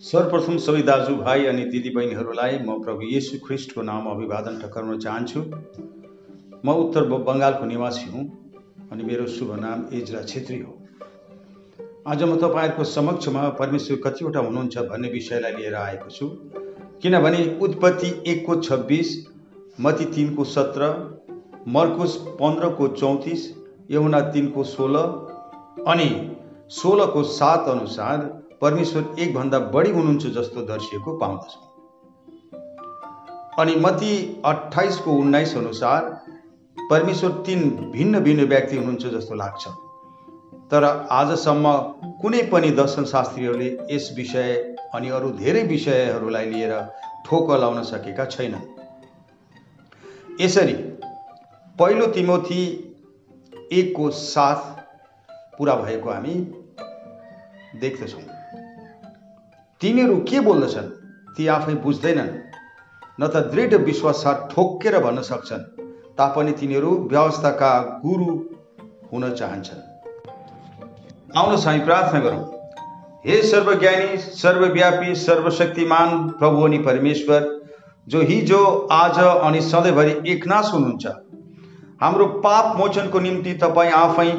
सर्वप्रथम सबै दाजुभाइ अनि दिदीबहिनीहरूलाई म प्रभु येशू ख्रिस्टको नाम अभिवादन टक्राउन चाहन्छु। म उत्तर बङ्गालको निवासी हुँ अनि मेरो शुभ नाम एजरा छेत्री हो। आज म तपाईँहरूको समक्षमा परमेश्वर कतिवटा हुनुहुन्छ भन्ने विषयलाई लिएर आएको छु। किनभने उत्पत्ति एकको छब्बिस मती तिनको सत्र मर्कुस पन्ध्रको चौतिस यमुना तिनको सोह्र अनि सोह्रको सात अनुसार परमेश्वर एकभन्दा बढी हुनुहुन्छ जस्तो दर्शिएको पाउँदछौँ। अनि मती अठाइसको उन्नाइस अनुसार परमेश्वर तिन भिन्न भिन्न व्यक्ति हुनुहुन्छ जस्तो लाग्छ। तर आजसम्म कुनै पनि दर्शनशास्त्रीहरूले यस विषय अनि अरू धेरै विषयहरूलाई लिएर ठोक लाउन सकेका छैनन्। यसरी पहिलो तिमोथी एकको साथ पुरा भएको हामी देख्दछौँ। तिनीहरू के बोल्दछन्? ती आफै बुझ्दैनन्। न त दृढ विश्वास ठोक्केर भन्न सक्छन्। तापनि तिनीहरू व्यवस्थाका गुरु हुन चाहन्छन्। आउनुहोस् हामी प्रार्थना गरौँ। हे सर्वज्ञानी सर्वव्यापी सर्वशक्तिमान प्रभु अनि परमेश्वर जो हिजो आज अनि सधैँभरि एकनाश हुनुहुन्छ हाम्रो पाप मोचनको निम्ति तपाईँ आफै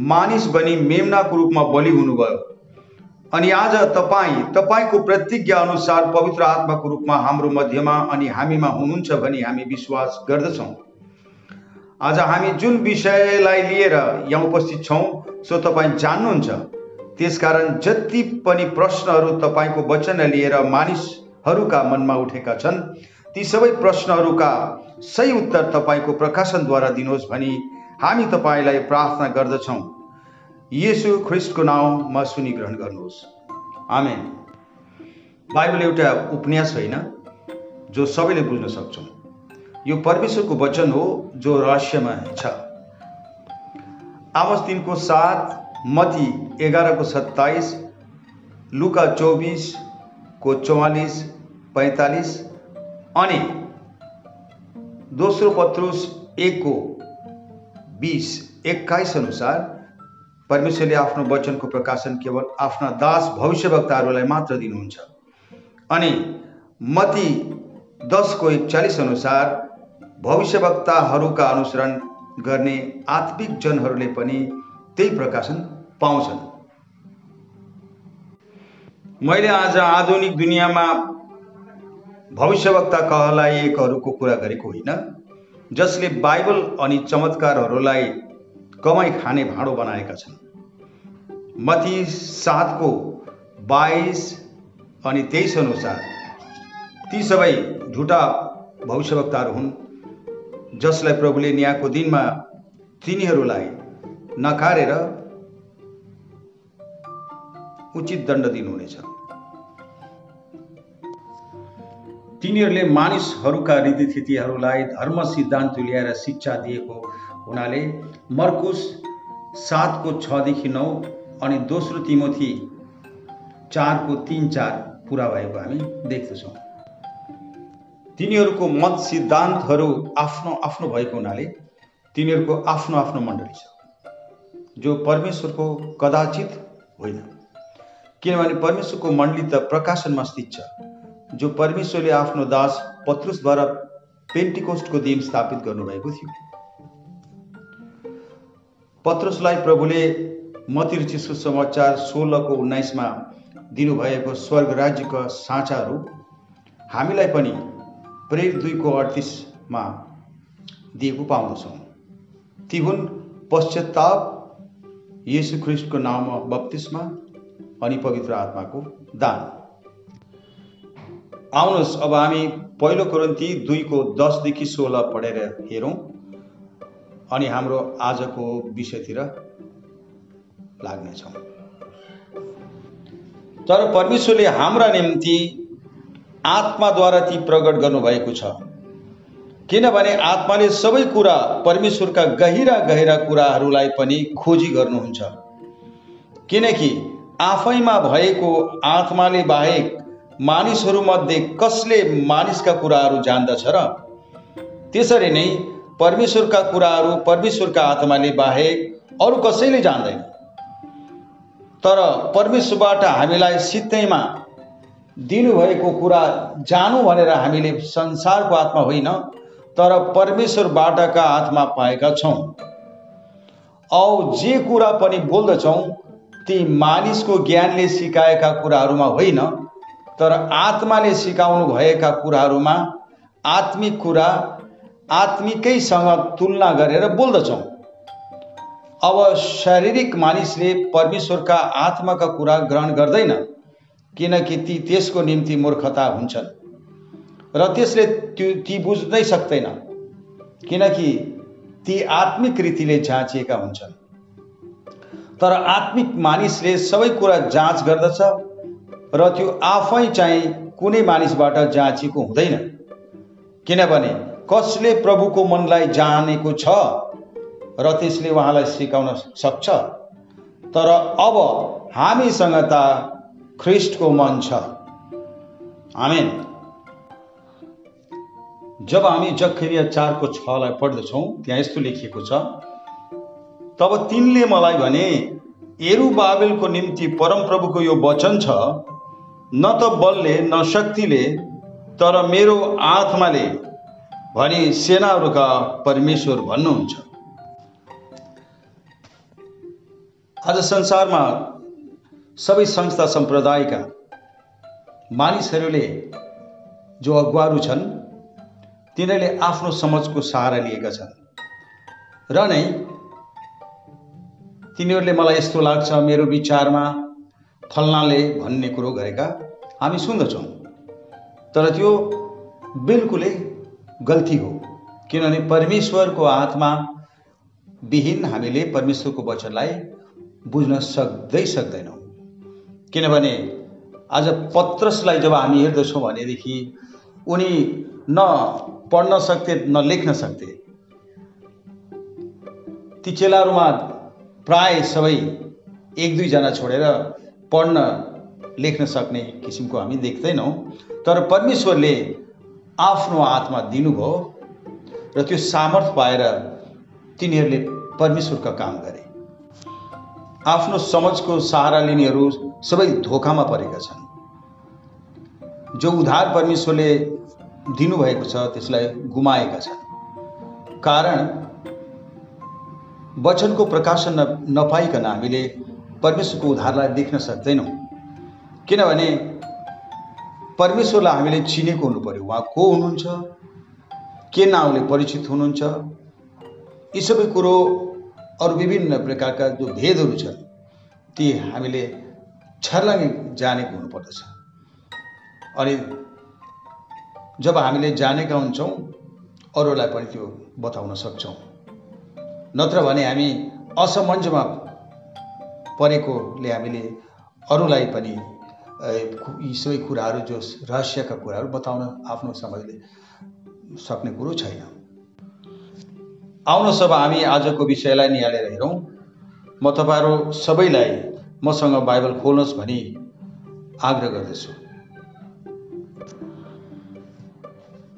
मानिस बनी मेमनाको रूपमा बलि हुनुभयो। अनि आज तपाईँ तपाईँको प्रतिज्ञा अनुसार पवित्र आत्माको रूपमा हाम्रो मध्यमा अनि हामीमा हुनुहुन्छ भनी हामी विश्वास गर्दछौँ। आज हामी जुन विषयलाई लिएर यहाँ उपस्थित छौँ सो तपाईँ जान्नुहुन्छ। त्यसकारण जति पनि प्रश्नहरू तपाईँको वचनलाई लिएर मानिसहरूका मनमा उठेका छन् ती सबै प्रश्नहरूका सही उत्तर तपाईँको प्रकाशनद्वारा दिनुहोस् भनी हामी तपाईँलाई प्रार्थना गर्दछौँ। येशू ख्रिस्टको नाउँमा सुनि ग्रहण गर्नुहोस्। आमेन। बाइबल एउटा उपन्यास होइन जो सबैले बुझ्न सक्छौँ। यो परमेश्वरको वचन हो जो रहस्यमय छ। आवाज तिनको सात मती एघारको सत्ताइस लुका चौबिसको चौवालिस पैँतालिस अनि दोस्रो पत्रुस एकको बिस एक्काइस अनुसार परमेश्वरले आफ्नो वचनको प्रकाशन केवल आफ्ना दास भविष्यवक्ताहरूलाई मात्र दिनुहुन्छ। अनि मती दसको एकचालिस अनुसार भविष्यवक्ताहरूका अनुसरण गर्ने आत्मिक जनहरूले पनि त्यही प्रकाशन पाउँछन्। मैले आज आधुनिक दुनियाँमा भविष्यवक्ता कहलाइएकोहरूको कुरा गरेको होइन जसले बाइबल अनि चमत्कारहरूलाई कमाइ खाने भाँडो बनाएका छन्। मती सातको बाइस अनि तेइस अनुसार ती सबै झुटा भविष्यवक्ताहरू हुन् जसलाई प्रभुले न्यायको दिनमा तिनीहरूलाई नकारेर उचित दण्ड दिनुहुनेछ। तिनीहरूले मानिसहरूका रीतिथितिहरूलाई धर्म सिद्धान्त तुल्याएर शिक्षा दिएको हुनाले मर्कुस सातको छदेखि नौ अनि दोस्रो तिमोथी चारको तिन चार पुरा भएको हामी देख्दछौँ। तिनीहरूको मत सिद्धान्तहरू आफ्नो आफ्नो भएको हुनाले तिनीहरूको आफ्नो आफ्नो मण्डली छ जो परमेश्वरको कदाचित होइन। किनभने परमेश्वरको मण्डली त प्रकाशनमा स्थित छ जो परमेश्वरले आफ्नो दास पत्रुसद्वारा पेन्टिकोस्टको दिन स्थापित गर्नुभएको थियो। पत्रुसलाई प्रभुले मतिरुचि सुसमाचार सोह्रको उन्नाइसमा दिनुभएको स्वर्ग राज्यका साँचाहरू हामीलाई पनि प्रेर दुईको अडतिसमा दिएको पाउँदछौँ। ती हुन् पश्चाताप येशु ख्रिस्टको नाममा बत्तिसमा अनि पवित्र आत्माको दान। आउनुहोस् अब हामी पहिलो कुरन्ती दुईको दसदेखि सोह्र पढेर हेरौँ अनि हाम्रो आजको विषयतिर लाग्नेछौँ। तर परमेश्वरले हाम्रा निम्ति आत्माद्वारा ती प्रकट गर्नुभएको छ। किनभने आत्माले सबै कुरा परमेश्वरका गहिरा गहिरा कुराहरूलाई पनि खोजी गर्नुहुन्छ। किनकि आफैमा भएको आत्माले बाहेक मानिसहरूमध्ये कसले मानिसका कुराहरू जान्दछ र त्यसरी नै परमेश्वरका कुराहरू परमेश्वरका आत्माले बाहेक अरू कसैले जान्दैन। तर परमेश्वरबाट हामीलाई सित्तैमा दिनुभएको कुरा जानु भनेर हामीले संसारको आत्मा होइन तर परमेश्वरबाटका आत्मा पाएका छौँ। औ जे कुरा पनि बोल्दछौँ ती मानिसको ज्ञानले सिकाएका कुराहरूमा होइन तर आत्माले सिकाउनु भएका कुराहरूमा आत्मिक कुरा आत्मिकैसँग तुलना गरेर बोल्दछौँ। अब शारीरिक मानिसले परमेश्वरका आत्माका कुरा ग्रहण गर्दैन किनकि ती त्यसको निम्ति मूर्खता हुन्छन् र त्यसले त्यो ती बुझ्नै सक्दैन किनकि ती आत्मिक रीतिले जाँचिएका हुन्छन्। तर आत्मिक मानिसले सबै कुरा जाँच गर्दछ र त्यो आफै चाहिँ कुनै मानिसबाट जाँचिएको हुँदैन किनभने कसले प्रभुको मनलाई जानेको छ र त्यसले उहाँलाई सिकाउन सक्छ। तर अब हामीसँग त ख्रिस्टको मन छ। आमेन। जब हामी जखरिया चारको छलाई पढ्दछौँ त्यहाँ यस्तो लेखिएको छ तब तिनले मलाई भने एरु बाबेलको निम्ति परमप्रभुको यो वचन छ न त बलले न शक्तिले तर मेरो आत्माले भनी सेनाहरूका परमेश्वर भन्नुहुन्छ। आज संसारमा सबै संस्था सम्प्रदायका मानिसहरूले जो अगुवाहरू छन् तिनीहरूले आफ्नो समाजको सहारा लिएका छन्। र नै तिनीहरूले मलाई यस्तो लाग्छ मेरो विचारमा फल्नाले भन्ने कुरो गरेका हामी सुन्दछौँ। तर त्यो बिल्कुलै गल्ती हो किनभने परमेश्वरको आत्मा विहीन हामीले परमेश्वरको वचनलाई बुझ्न सक्दै सक्दैनौँ। किनभने आज पत्रसलाई जब हामी हेर्दछौँ भनेदेखि उनी न पढ्न सक्थे न लेख्न सक्थे। ती चेलाहरूमा प्राय सबै एक दुईजना छोडेर पढ्न लेख्न सक्ने किसिमको हामी देख्दैनौँ। तर परमेश्वरले आफ्नो आत्मा दिनुभयो र त्यो सामर्थ्य पाएर तिनीहरूले परमेश्वरका काम गरे। आफ्नो समाजको सहारा लिनेहरू सबै धोकामा परेका छन्। जो उद्धार परमेश्वरले दिनुभएको छ त्यसलाई गुमाएका छन्। कारण वचनको प्रकाशन न नपाइकन हामीले परमेश्वरको उद्धारलाई देख्न सक्दैनौँ। किनभने परमेश्वरलाई हामीले चिनेको हुनु पऱ्यो उहाँ को हुनुहुन्छ? के नाउँले परिचित हुनुहुन्छ? यी सबै कुरो अरू विभिन्न प्रकारका जो भेदहरू छन् ती हामीले छर्लङ्गै जानेको हुनुपर्दछ। अनि जब हामीले जानेका हुन्छौँ अरूलाई पनि त्यो बताउन सक्छौँ। नत्र भने हामी असमञ्जमा परेकोले हामीले अरूलाई पनि यी सबै कुराहरू जो रहस्यका कुराहरू बताउन आफ्नो समझले सक्ने कुरो छैन। आउनुहोस् अब हामी आजको विषयलाई निहालेर हेरौँ। म तपाईँहरू सबैलाई मसँग बाइबल खोल्नुहोस् भनी आग्रह गर्दछु।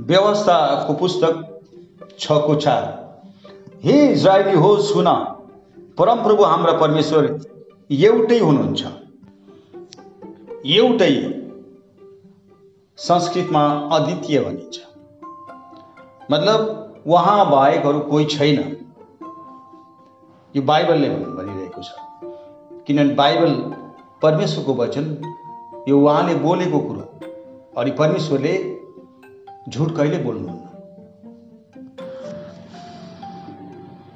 व्यवस्थाको पुस्तक छको चार। हे इजरायली हो सुन। परमप्रभु हाम्रा परमेश्वर एउटै हुनुहुन्छ। एउटै संस्कृतमा अद्वितीय भनिन्छ। मतलब उहाँ बाहेक अरू कोही छैन यो बाइबलले भनिरहेको छ किनभने बाइबल परमेश्वरको वचन यो उहाँले बोलेको कुरो। अनि परमेश्वरले झुट कहिले बोल्नुहुन्न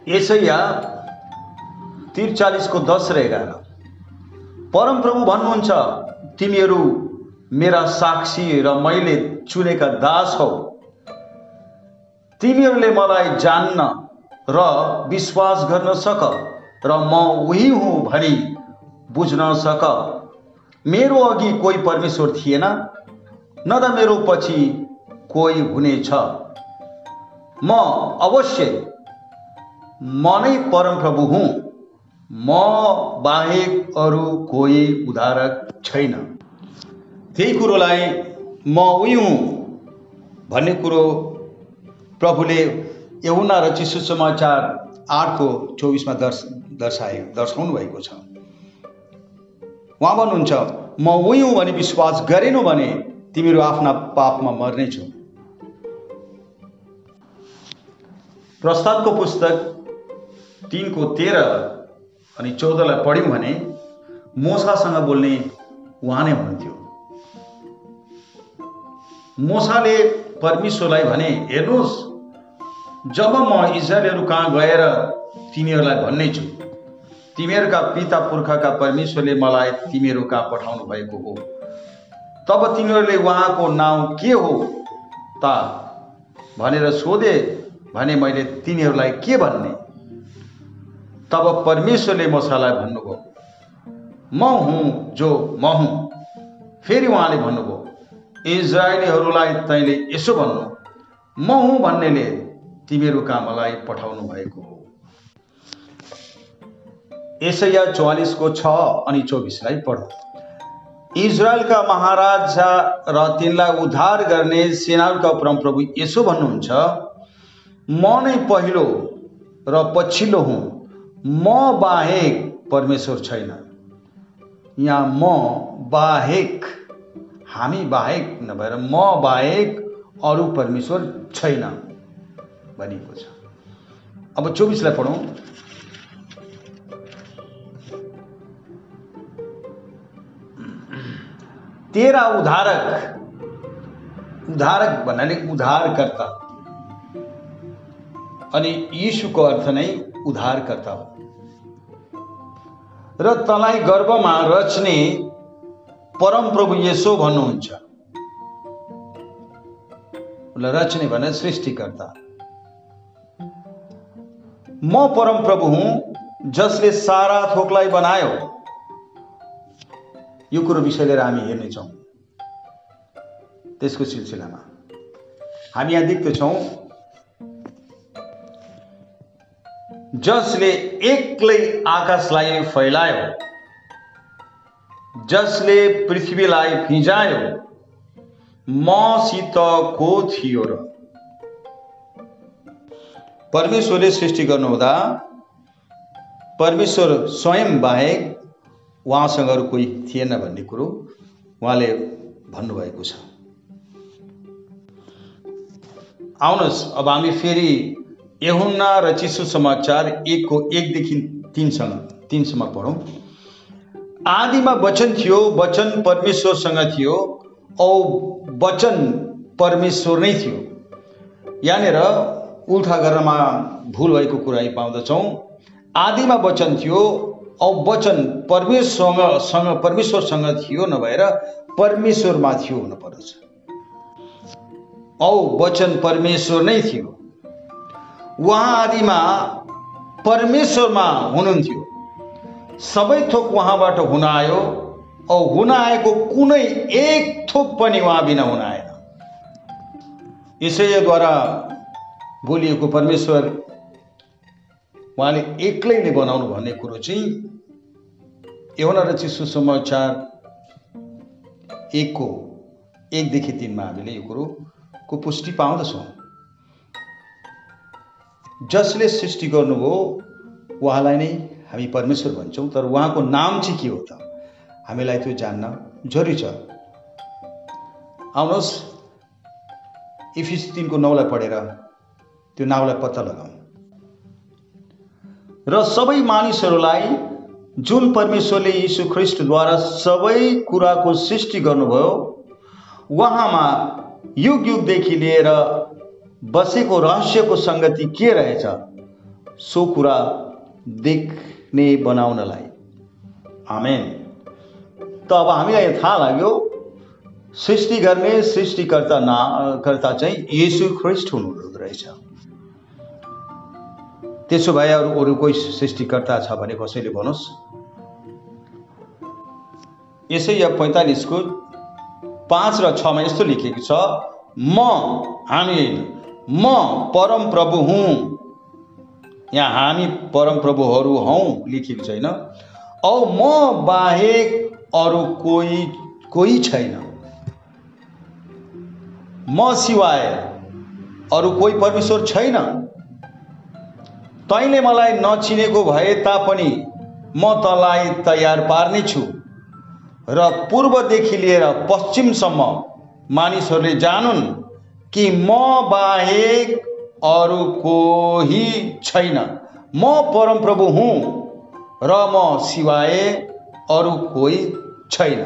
यसैया त्रिचालिसको दस र एघार परमप्रभु भन्नुहुन्छ तिमीहरू मेरा साक्षी र मैले चुनेका दास हौ। तिमीहरूले मलाई जान्न र विश्वास गर्न सक र म उही हुँ भनी बुझ्न सक। मेरो अघि कोही परमेश्वर थिएन न त मेरो पछि कोही हुनेछ। म अवश्य म नै परमप्रभु हुँ। म बाहेक अरू कोही उद्धारक छैन। त्यही कुरोलाई म उही हुँ भन्ने कुरो प्रभुले यहुना र चिसु समाचार आठको चौबिसमा दर्श दर्शाए दर्शाउनु भएको छ। उहाँ भन्नुहुन्छ म हुँ भने विश्वास गरेनौ भने तिमीहरू आफ्ना पापमा मर्नेछौ प्रस्तावको पुस्तक तिनको तेह्र अनि चौधलाई पढ्यौँ भने मोसासँग बोल्ने उहाँ नै हुनुहुन्थ्यो। मोसाले परमेश्वरलाई भने हेर्नुहोस् जब म इजरायलहरू कहाँ गएर तिनीहरूलाई भन्ने छु तिमीहरूका पिता पुर्खाका परमेश्वरले मलाई तिमीहरू कहाँ पठाउनु भएको हो। तब तिनीहरूले उहाँको नाउँ के हो त भनेर सोधे भने मैले तिनीहरूलाई के भन्ने? तब परमेश्वरले मसालाई भन्नुभयो म हुँ जो म हुँ। फेरि उहाँले भन्नुभयो इजरायलीहरूलाई तैँले यसो भन्नु। म हुँ भन्नेले तिमीहरू कहाँ मलाई पठाउनु भएको हो। यसैया चौवालिसको छ अनि चौबिसलाई पढ। इजरायलका महाराजा र तिनलाई उद्धार गर्ने सेनाहरूका परमप्रभु यसो भन्नुहुन्छ म नै पहिलो र पछिल्लो हुँ। म बाहेक परमेश्वर छैन। यहाँ म बाहेक हामी बाहेक नभएर म बाहेक अरू परमेश्वर छैन। भनिएको छ। अब चौबिसलाई पढौँ। तेरा उद्धारक उद्धारक भन्नाले उद्धारकर्ता अनि यीशुको अर्थ नै उद्धारकर्ता हो। र तँलाई गर्भमा रच्ने परमप्रभु यसो भन्नुहुन्छ। रच्ने भने सृष्टिकर्ता। म परमप्रभु हुँ जसले सारा थोकलाई बनायो। यो कुरो विषय लिएर हामी हेर्नेछौँ त्यसको सिलसिलामा। हामी यहाँ देख्दछौँ जसले एक्लै आकाशलाई फैलायो जसले पृथ्वीलाई फिजायो मसित को थियो र परमेश्वरले सृष्टि गर्नुहुँदा परमेश्वर स्वयं बाहेक उहाँसँग अरू कोही थिएन भन्ने कुरो उहाँले भन्नुभएको छ। आउनुहोस् अब हामी फेरि यहुन्ना र चिसो समाचार एकको एकदेखि तिनसँग तिनसम्म पढौँ। आदिमा वचन थियो वचन परमेश्वरसँग थियो औ वचन परमेश्वर नै थियो। यहाँनिर उल्था गर्नमा भुल भएको कुरा पाउँदछौँ। आदिमा वचन थियो औ वचन परमेश्वरसँग परमेश्वरसँग थियो नभएर परमेश्वरमा थियो हुनु पर्दछ। औ वचन परमेश्वर नै थियो। उहाँ आदिमा परमेश्वरमा हुनुहुन्थ्यो। सबै थोक उहाँबाट हुन आयो। औ हुन आएको कुनै एक थोक पनि उहाँ बिना हुन आएन। यसैद्वारा बोलिएको परमेश्वर उहाँले एक्लै नै बनाउनु भन्ने कुरो चाहिँ एउटा र चिसो समाचार एकको एकदेखि तिनमा हामीले यो कुरोको पुष्टि पाउँदछौँ। जसले सृष्टि गर्नुभयो उहाँलाई नै हामी परमेश्वर भन्छौँ तर उहाँको नाम चाहिँ के हो त? हामीलाई त्यो जान्न जरुरी छ। आउनुहोस् इफिस तिनको नौलाई पढेर त्यो नाउँलाई पत्ता लगाउँ र सबै मानिसहरूलाई जुन परमेश्वरले यीशु ख्रिस्टद्वारा सबै कुराको सृष्टि गर्नुभयो उहाँमा युग युगदेखि लिएर बसेको रहस्यको सङ्गति के रहेछ सो कुरा देख्ने बनाउनलाई। आमेन। त अब हामीलाई थाहा लाग्यो सृष्टि गर्ने सृष्टिकर्ता ना कर्ता चाहिँ येसु ख्रिस्ट हुनुहुँदो रहेछ। त्यसो भए अरू अरू कोही सृष्टिकर्ता छ भने कसैले भन्नुहोस्। यसै या पैँतालिसको पाँच र छमा यस्तो लेखिएको छ म हामी म परम प्रभु हुँ। यहाँ हामी परम प्रभुहरू हौ लेखिएको छैन। औ म बाहेक अरू कोही कोही छैन। म सिवाय अरू कोही परमेश्वर छैन। तैँले मलाई नचिनेको भए तापनि म तँलाई तयार पार्नेछु। र पूर्वदेखि लिएर पश्चिमसम्म मानिसहरूले जानुन् कि म बाहेक अरू कोही छैन। म परमप्रभु हुँ र म सिवाय अरू कोही छैन।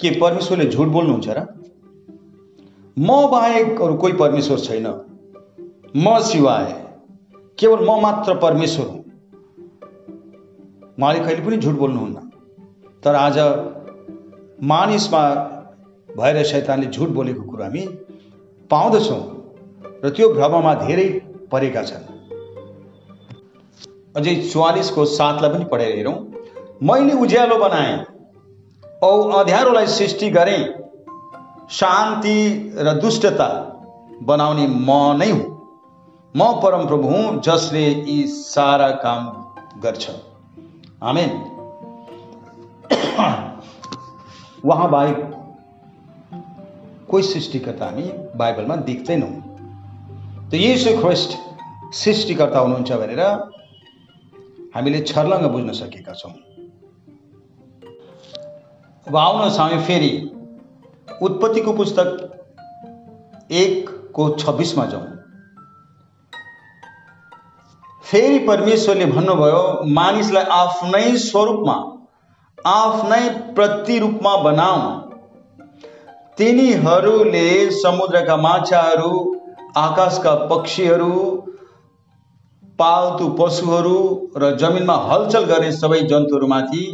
के परमेश्वरले झुट बोल्नुहुन्छ र? म बाहेक अरू कोही परमेश्वर छैन। म सिवाय केवल म मात्र परमेश्वर हुँ। उहाँले कहिले पनि झुट बोल्नुहुन्न। तर आज मानिसमा भएर शैतानले झुट बोलेको कुरो हामी पाउँदछौँ र त्यो भ्रममा धेरै परेका छन्। अझै चौवालिसको सातलाई पनि पढेर हेरौँ। मैले उज्यालो बनाएँ औ अँध्यारोलाई सृष्टि गरेँ। शान्ति र दुष्टता बनाउने म नै हुँ। म परमप्रभु हुँ जसले यी सारा काम गर्छ। आमेन। उहाँ बाहेक कोही सृष्टिकर्ता हामी बाइबलमा देख्दैनौँ। त यसो ख्रिस्ट सृष्टिकर्ता हुनुहुन्छ भनेर हामीले छर्लङ्ग बुझ्न सकेका छौँ। अब आउनुहोस् हामी फेरि उत्पत्तिको पुस्तक एकको छब्बिसमा जाउँ। फेरि परमेश्वरले भन्नुभयो मानिसलाई आफ्नै स्वरूपमा आफ्नै प्रतिरूपमा बनाऊ। तिनीहरूले समुद्रका माछाहरू आकाशका पक्षीहरू पाल्तु पशुहरू र जमिनमा हलचल गर्ने सबै जन्तुहरूमाथि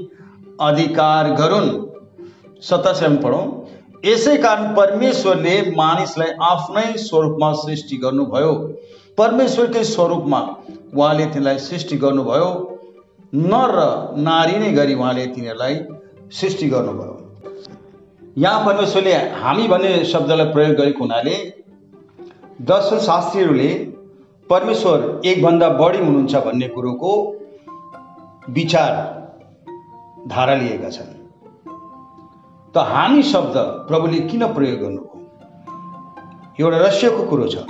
अधिकार गरून्। सत्ताश्रम पढौँ। यसै कारण परमेश्वरले मानिसलाई आफ्नै स्वरूपमा सृष्टि गर्नुभयो। परमेश्वरकै स्वरूपमा उहाँले तिनीलाई सृष्टि गर्नुभयो। नर र नारी नै गरी उहाँले तिनीहरूलाई सृष्टि गर्नुभयो। यहाँ परमेश्वरले हामी भन्ने शब्दलाई प्रयोग गरेको हुनाले दर्शन शास्त्रीहरूले परमेश्वर एकभन्दा बढी हुनुहुन्छ भन्ने कुरोको विचार धारा लिएका छन्। त हामी शब्द प्रभुले किन प्रयोग गर्नुभयो? एउटा रहस्यको कुरो छ।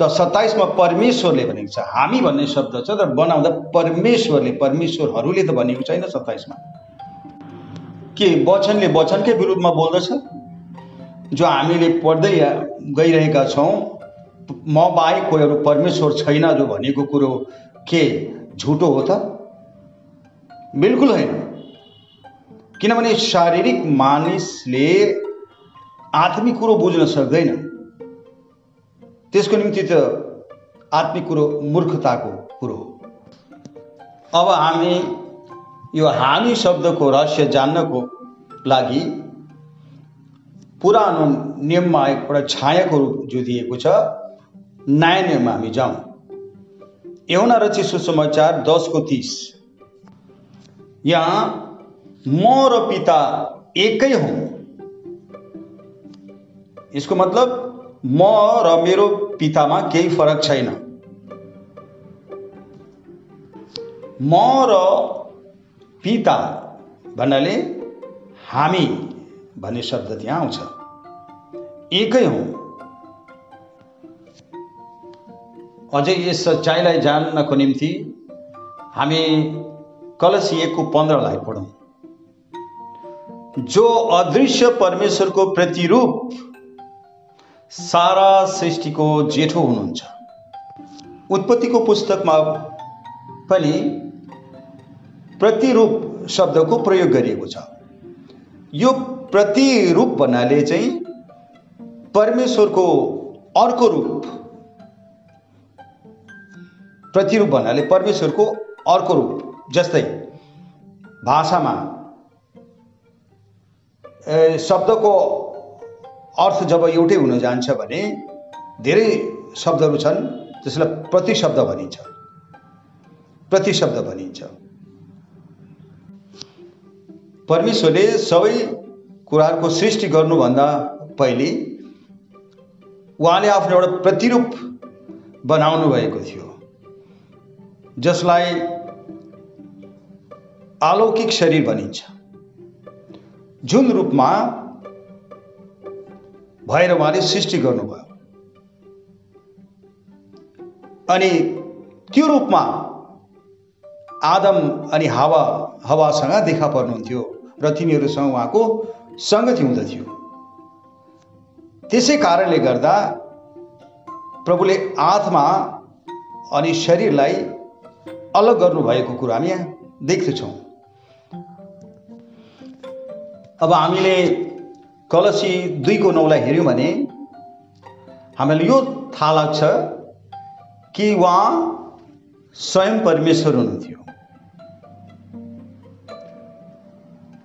त सत्ताइसमा परमेश्वरले भनेको छ हामी भन्ने शब्द छ तर बनाउँदा परमेश्वरले परमेश्वरहरूले त भनेको छैन सत्ताइसमा। के वचनले वचनकै विरुद्धमा बोल्दछ? जो हामीले पढ्दै गइरहेका छौँ म बाहेक कोही अरू परमेश्वर छैन जो भनेको कुरो के झुटो हो त? बिल्कुल होइन। किनभने शारीरिक मानिसले आत्मिक कुरो बुझ्न सक्दैन। त्यसको निम्ति त आत्मिक कुरो मूर्खताको कुरो हो। अब हामी यो हामी शब्दको रहस्य जान्नको लागि पुरानो नियममा एकपल्ट छायाको रूप जो दिएको छ। नयाँ नियममा हामी जाउँ। एउटा रची सुसमाचार दसको तिस। यहाँ म र पिता एकै हौँ यसको मतलब म र मेरो पितामा केही फरक छैन। म र पिता भन्नाले हामी भन्ने शब्द त्यहाँ आउँछ। एकै हौँ। अझै यस सच्चाइलाई जान्नको निम्ति हामी कलसी एकको पन्ध्रलाई पढौँ। जो अदृश्य परमेश्वरको प्रतिरूप सारा सृष्टिको जेठो हुनुहुन्छ। उत्पत्तिको पुस्तकमा पनि प्रतिरूप शब्दको प्रयोग गरिएको छ। यो प्रतिरूप भन्नाले चाहिँ परमेश्वरको अर्को रूप। प्रतिरूप भन्नाले परमेश्वरको अर्को रूप जस्तै भाषामा शब्दको अर्थ जब एउटै हुन जान्छ भने धेरै शब्दहरू छन् त्यसलाई प्रतिशब्द भनिन्छ। प्रतिशब्द भनिन्छ। परमेश्वरले सबै कुराहरूको सृष्टि गर्नुभन्दा पहिले उहाँले आफ्नो एउटा प्रतिरूप बनाउनु भएको थियो। जसलाई अलौकिक शरीर भनिन्छ। जुन रूपमा भएर उहाँले सृष्टि गर्नुभयो। अनि त्यो रूपमा आदम अनि हावा हवासँग देखा पर्नुहुन्थ्यो र तिनीहरूसँग उहाँको सङ्गति हुँदथ्यो। त्यसै कारणले गर्दा प्रभुले आत्मा अनि शरीरलाई अलग गर्नुभएको कुरो हामी यहाँ देख्दछौँ। अब हामीले कलसी दुईको नौलाई हेऱ्यौँ भने हामीलाई यो थाहा लाग्छ कि उहाँ स्वयं परमेश्वर हुनुहुन्थ्यो।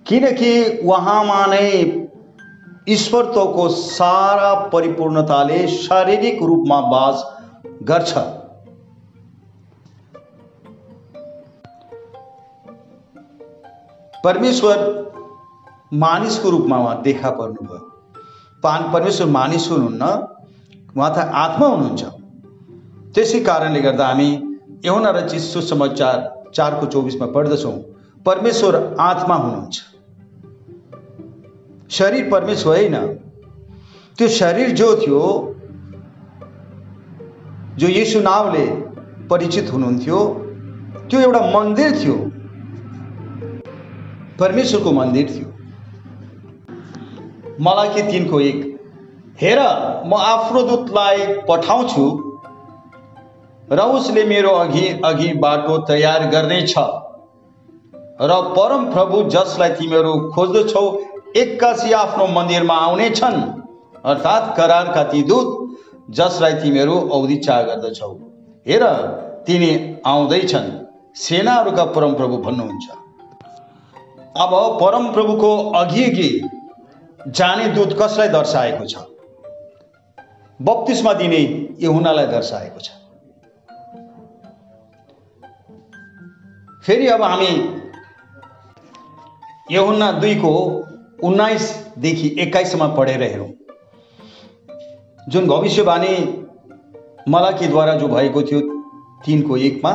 किनकि उहाँमा नै ईश्वरत्वको सारा परिपूर्णताले शारीरिक रूपमा बास गर्छ। परमेश्वर मानिसको रूपमा उहाँ देखा पर्नुभयो। पान परमेश्वर मानिस हुनुहुन्न उहाँ त आत्मा हुनुहुन्छ। त्यसै कारणले गर्दा हामी एउटा र चिज सुसमाचार चारको चौबिसमा पढ्दछौँ परमेश्वर आत्मा हुनुहुन्छ। शरीर परमेश्वर होइन। त्यो शरीर जो थियो जो यीशु नामले परिचित हुनुहुन्थ्यो त्यो एउटा मन्दिर थियो। परमेश्वरको मन्दिर थियो। मलाई के तिनको एक। हेर म आफ्नो दूतलाई पठाउँछु र उसले मेरो अघि अघि बाटो तयार गर्नेछ। र परम प्रभु जसलाई तिमीहरू खोज्दछौ एक्कासी आफ्नो मन्दिरमा आउनेछन् अर्थात् करारका ती दूत जसलाई तिमीहरू औधिचार गर्दछौ। हेर तिनी आउँदैछन्। सेनाहरूका परमप्रभु भन्नुहुन्छ। अब परमप्रभुको अघि अघि जाने दूत कसलाई दर्शाएको छ? बत्तिसमा दिने यहुनालाई दर्शाएको छ। फेरि अब हामी यहुना दुईको उन्नाइसदेखि एक्काइससम्म पढेर हेरौँ। जुन भविष्यवाणी मलाकीद्वारा जो भएको थियो तिनको एकमा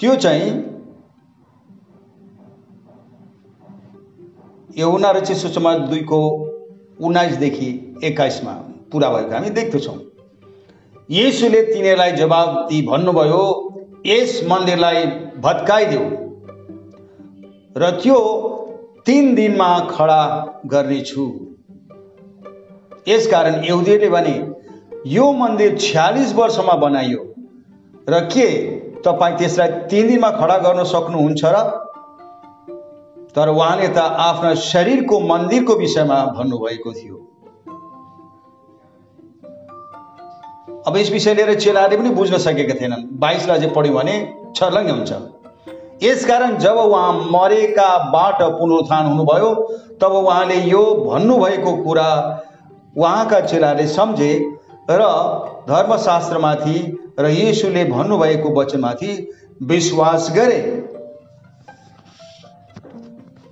त्यो चाहिँ यहुना रचित सुषमा दुईको उन्नाइसदेखि एक्काइसमा पुरा भएको हामी देख्दछौँ। येसुले तिनीहरूलाई जवाब दिई भन्नुभयो यस मन्दिरलाई भत्काइदेऊ र त्यो तिन दिनमा खडा गर्नेछु। यसकारण यहुदीले भने यो मन्दिर छ्यालिस वर्षमा बनाइयो। र के तपाईँ त्यसलाई तिन दिनमा खडा गर्न सक्नुहुन्छ र तर उहाँले त आफ्ना शरीरको मन्दिरको विषयमा भन्नुभएको थियो। अब यस विषय लिएर चेलाहरूले पनि बुझ्न सकेका थिएनन्। बाइसलाई चाहिँ पढ्यौँ भने छर्लङ्ग हुन्छ। यसकारण जब उहाँ मरेकाबाट पुनरुत्थान हुनुभयो तब उहाँले यो भन्नुभएको कुरा उहाँका चेलाले सम्झे र धर्मशास्त्रमाथि र येसुले भन्नुभएको वचनमाथि विश्वास गरे।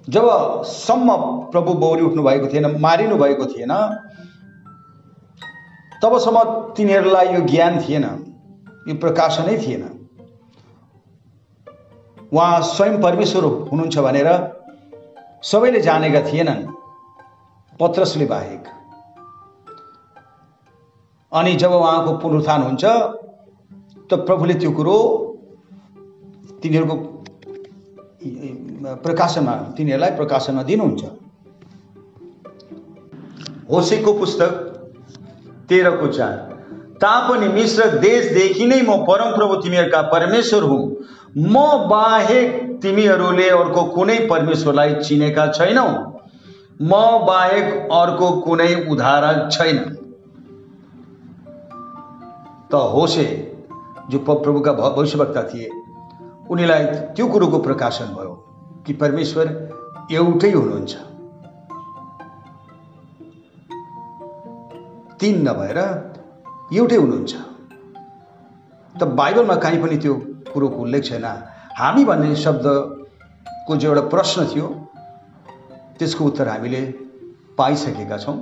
जबसम्म प्रभु बौरी उठ्नु भएको थिएन मारिनु भएको थिएन तबसम्म तिनीहरूलाई यो ज्ञान थिएन यो प्रकाशनै थिएन। उहाँ स्वयं परमेश्वर हुनुहुन्छ भनेर सबैले जानेका थिएनन् पत्रसले बाहेक। अनि जब उहाँको पुनरुत्थान हुन्छ त प्रभुले त्यो कुरो तिनीहरूको प्रकाशनमा तिनीहरूलाई प्रकाशनमा दिनुहुन्छ। होसेको पुस्तक तेह्रको चार। तापनि मिश्र देशदेखि नै म परमप्रभु तिमीहरूका परमेश्वर हुँ। म बाहेक तिमीहरूले अर्को कुनै परमेश्वरलाई चिनेका छैनौ। म बाहेक अर्को कुनै उदाहरण छैन। त होसे जो प्रभुका भविष्यवक्ता थिए उनीलाई त्यो कुरोको प्रकाशन भयो। कि परमेश्वर एउटै हुनुहुन्छ। तिन नभएर एउटै हुनुहुन्छ। त बाइबलमा कहीँ पनि त्यो कुरोको उल्लेख छैन। हामी भन्ने शब्दको जो एउटा प्रश्न थियो त्यसको उत्तर हामीले पाइसकेका छौँ।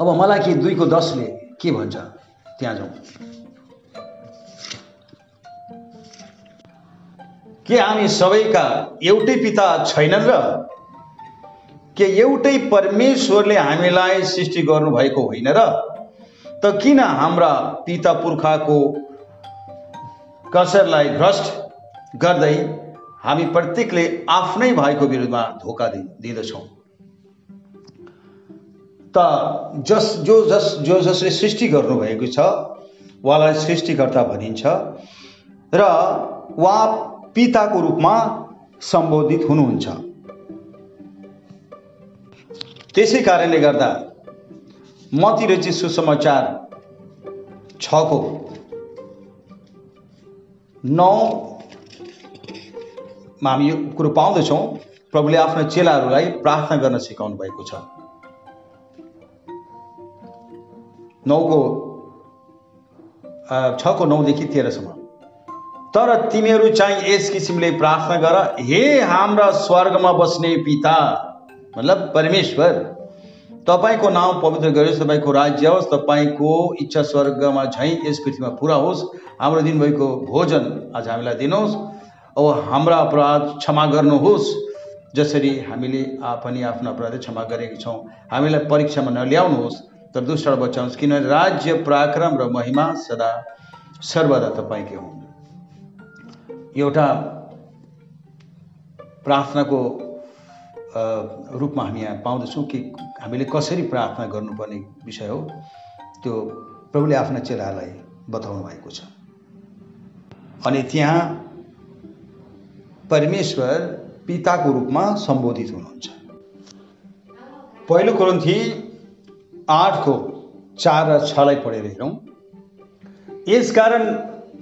अब मलाई कि दुईको दसले के भन्छ? त्यहाँ जाउँ। के हामी सबैका एउटै पिता छैनन् र? के एउटै परमेश्वरले हामीलाई सृष्टि गर्नुभएको होइन र? त किन हाम्रा पिता पुर्खाको कसरलाई भ्रष्ट गर्दै हामी प्रत्येकले आफ्नै भाइको विरुद्धमा धोका दिँदछौँ? त जस जो जस जो जसले सृष्टि गर्नुभएको छ उहाँलाई सृष्टिकर्ता भनिन्छ र उहाँ पिताको रूपमा सम्बोधित हुनुहुन्छ। त्यसै कारणले गर्दा मतिर चाहिँ सुसमाचार छको नौमा हामी यो कुरो पाउँदछौँ। प्रभुले आफ्ना चेलाहरूलाई प्रार्थना गर्न सिकाउनु भएको छ। नौको छको नौदेखि तेह्रसम्म। तर तिमीहरू चाहिँ यस किसिमले प्रार्थना गर हे हाम्रा स्वर्गमा बस्ने पिता मतलब परमेश्वर तपाईँको नाउँ पवित्र गरियोस् तपाईँको राज्य होस् तपाईँको इच्छा स्वर्गमा झैँ यस पृथ्वीमा पुरा होस् हाम्रो दिनभरिको भोजन आज हामीलाई दिनुहोस् अब हाम्रा अपराध क्षमा गर्नुहोस् जसरी हामीले पनि आफ्नो अपराध क्षमा गरेका छौँ। हामीलाई परीक्षामा नल्याउनुहोस् तर दुष्टबाट बचाउनुहोस् किनभने राज्य पराक्रम र महिमा सदा सर्वदा तपाईँकै हुन्। एउटा प्रार्थनाको रूपमा हामी यहाँ पाउँदछौँ कि हामीले कसरी प्रार्थना गर्नुपर्ने विषय हो त्यो प्रभुले आफ्ना चेलाहरूलाई बताउनु भएको छ। अनि त्यहाँ परमेश्वर पिताको रूपमा सम्बोधित हुनुहुन्छ। पहिलो कुरन्थी आठको चार र छलाई पढेर हेरौँ। यसकारण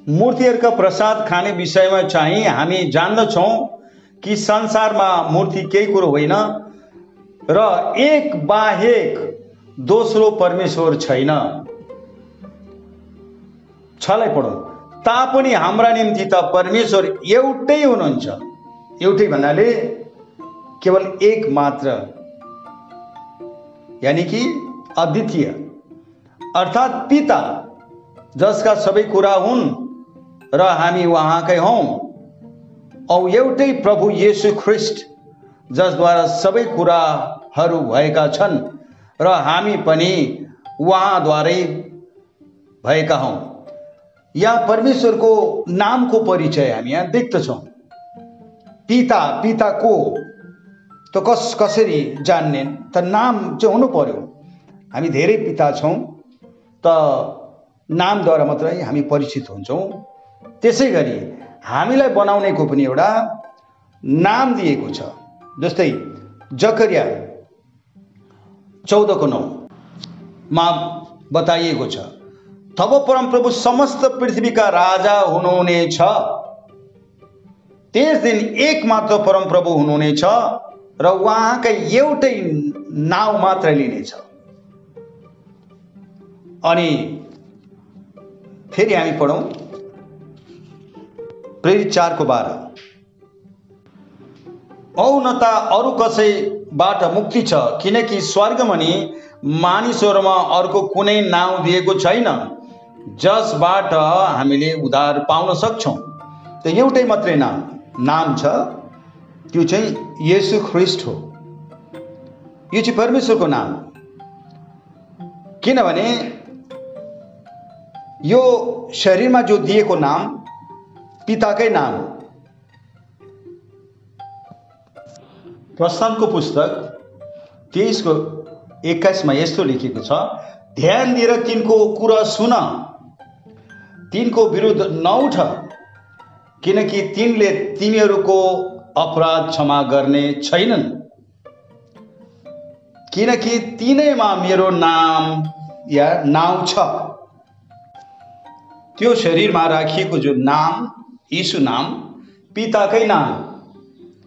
मूर्तिहरूका प्रसाद खाने विषयमा चाहिँ हामी जान्दछौँ कि संसारमा मूर्ति केही कुरो होइन र एक बाहेक दोस्रो परमेश्वर छैन। छलाई पढौँ। तापनि हाम्रा निम्ति त परमेश्वर एउटै हुनुहुन्छ। एउटै भन्नाले केवल एक मात्र। यानि कि अद्वितीय। अर्थात् पिता जसका सबै कुरा हुन् र हामी उहाँकै हौँ। औ एउटै प्रभु येशू ख्रिस्ट जसद्वारा सबै कुराहरू भएका छन् र हामी पनि उहाँद्वारै भएका हौँ। यहाँ परमेश्वरको नामको परिचय हामी यहाँ देख्दछौँ। पिता पिता को? त कस कसरी जान्ने? त नाम चाहिँ हुनु पर्यो। हामी धेरै पिता छौँ त नामद्वारा मात्रै हामी परिचित हुन्छौँ। त्यसै गरी हामीलाई बनाउनेको पनि एउटा नाम दिएको छ जस्तै जकरिया चौधको नौमा बताइएको छ तब परमप्रभु समस्त पृथ्वीका राजा हुनुहुनेछ। त्यस दिन एक मात्र परमप्रभु हुनुहुनेछ र उहाँकै एउटै नाउँ मात्र लिनेछ। अनि फेरि हामी पढौँ। प्रेरित चारको बाह्र औ न त अरू कसैबाट मुक्ति छ किनकि स्वर्गमनि मानिसहरूमा अर्को कुनै नाउँ दिएको छैन जसबाट हामीले उद्धार पाउन सक्छौँ। त एउटै मात्रै नाम। नाम छ त्यो चाहिँ येसु ख्रिस्ट हो। यो चाहिँ परमेश्वरको नाम। किनभने यो शरीरमा जो दिएको नाम पिताकै नाम। प्रस्थानको पुस्तक तेइसको एक्काइसमा यस्तो लेखेको छ ध्यान दिएर तिनको कुरा सुन। तिनको विरुद्ध नउठ किनकि तिनले तिमीहरूको अपराध क्षमा गर्ने छैनन्। किनकि तिनैमा मेरो नाम या नाउँ छ। त्यो शरीरमा राखिएको जो नाम यीशु नाम पिताकै नाम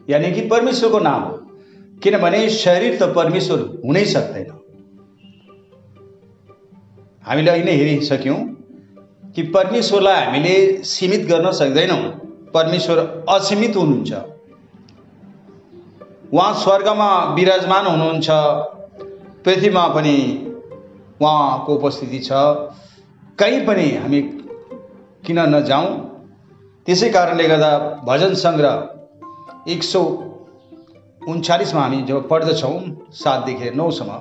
यानि कि परमेश्वरको नाम हो। किनभने शरीर त परमेश्वर हुनै सक्दैन। हामीले अहिले हेरिसक्यौँ कि परमेश्वरलाई हामीले सीमित गर्न सक्दैनौँ। परमेश्वर असीमित हुनुहुन्छ। उहाँ स्वर्गमा विराजमान हुनुहुन्छ। पृथ्वीमा पनि उहाँको उपस्थिति छ। कहीँ पनि हामी किन नजाउँ? त्यसै कारणले गर्दा भजन सङ्ग्रह एक सौ उन्चालिसमा हामी जब पढ्दछौँ सातदेखि नौसम्म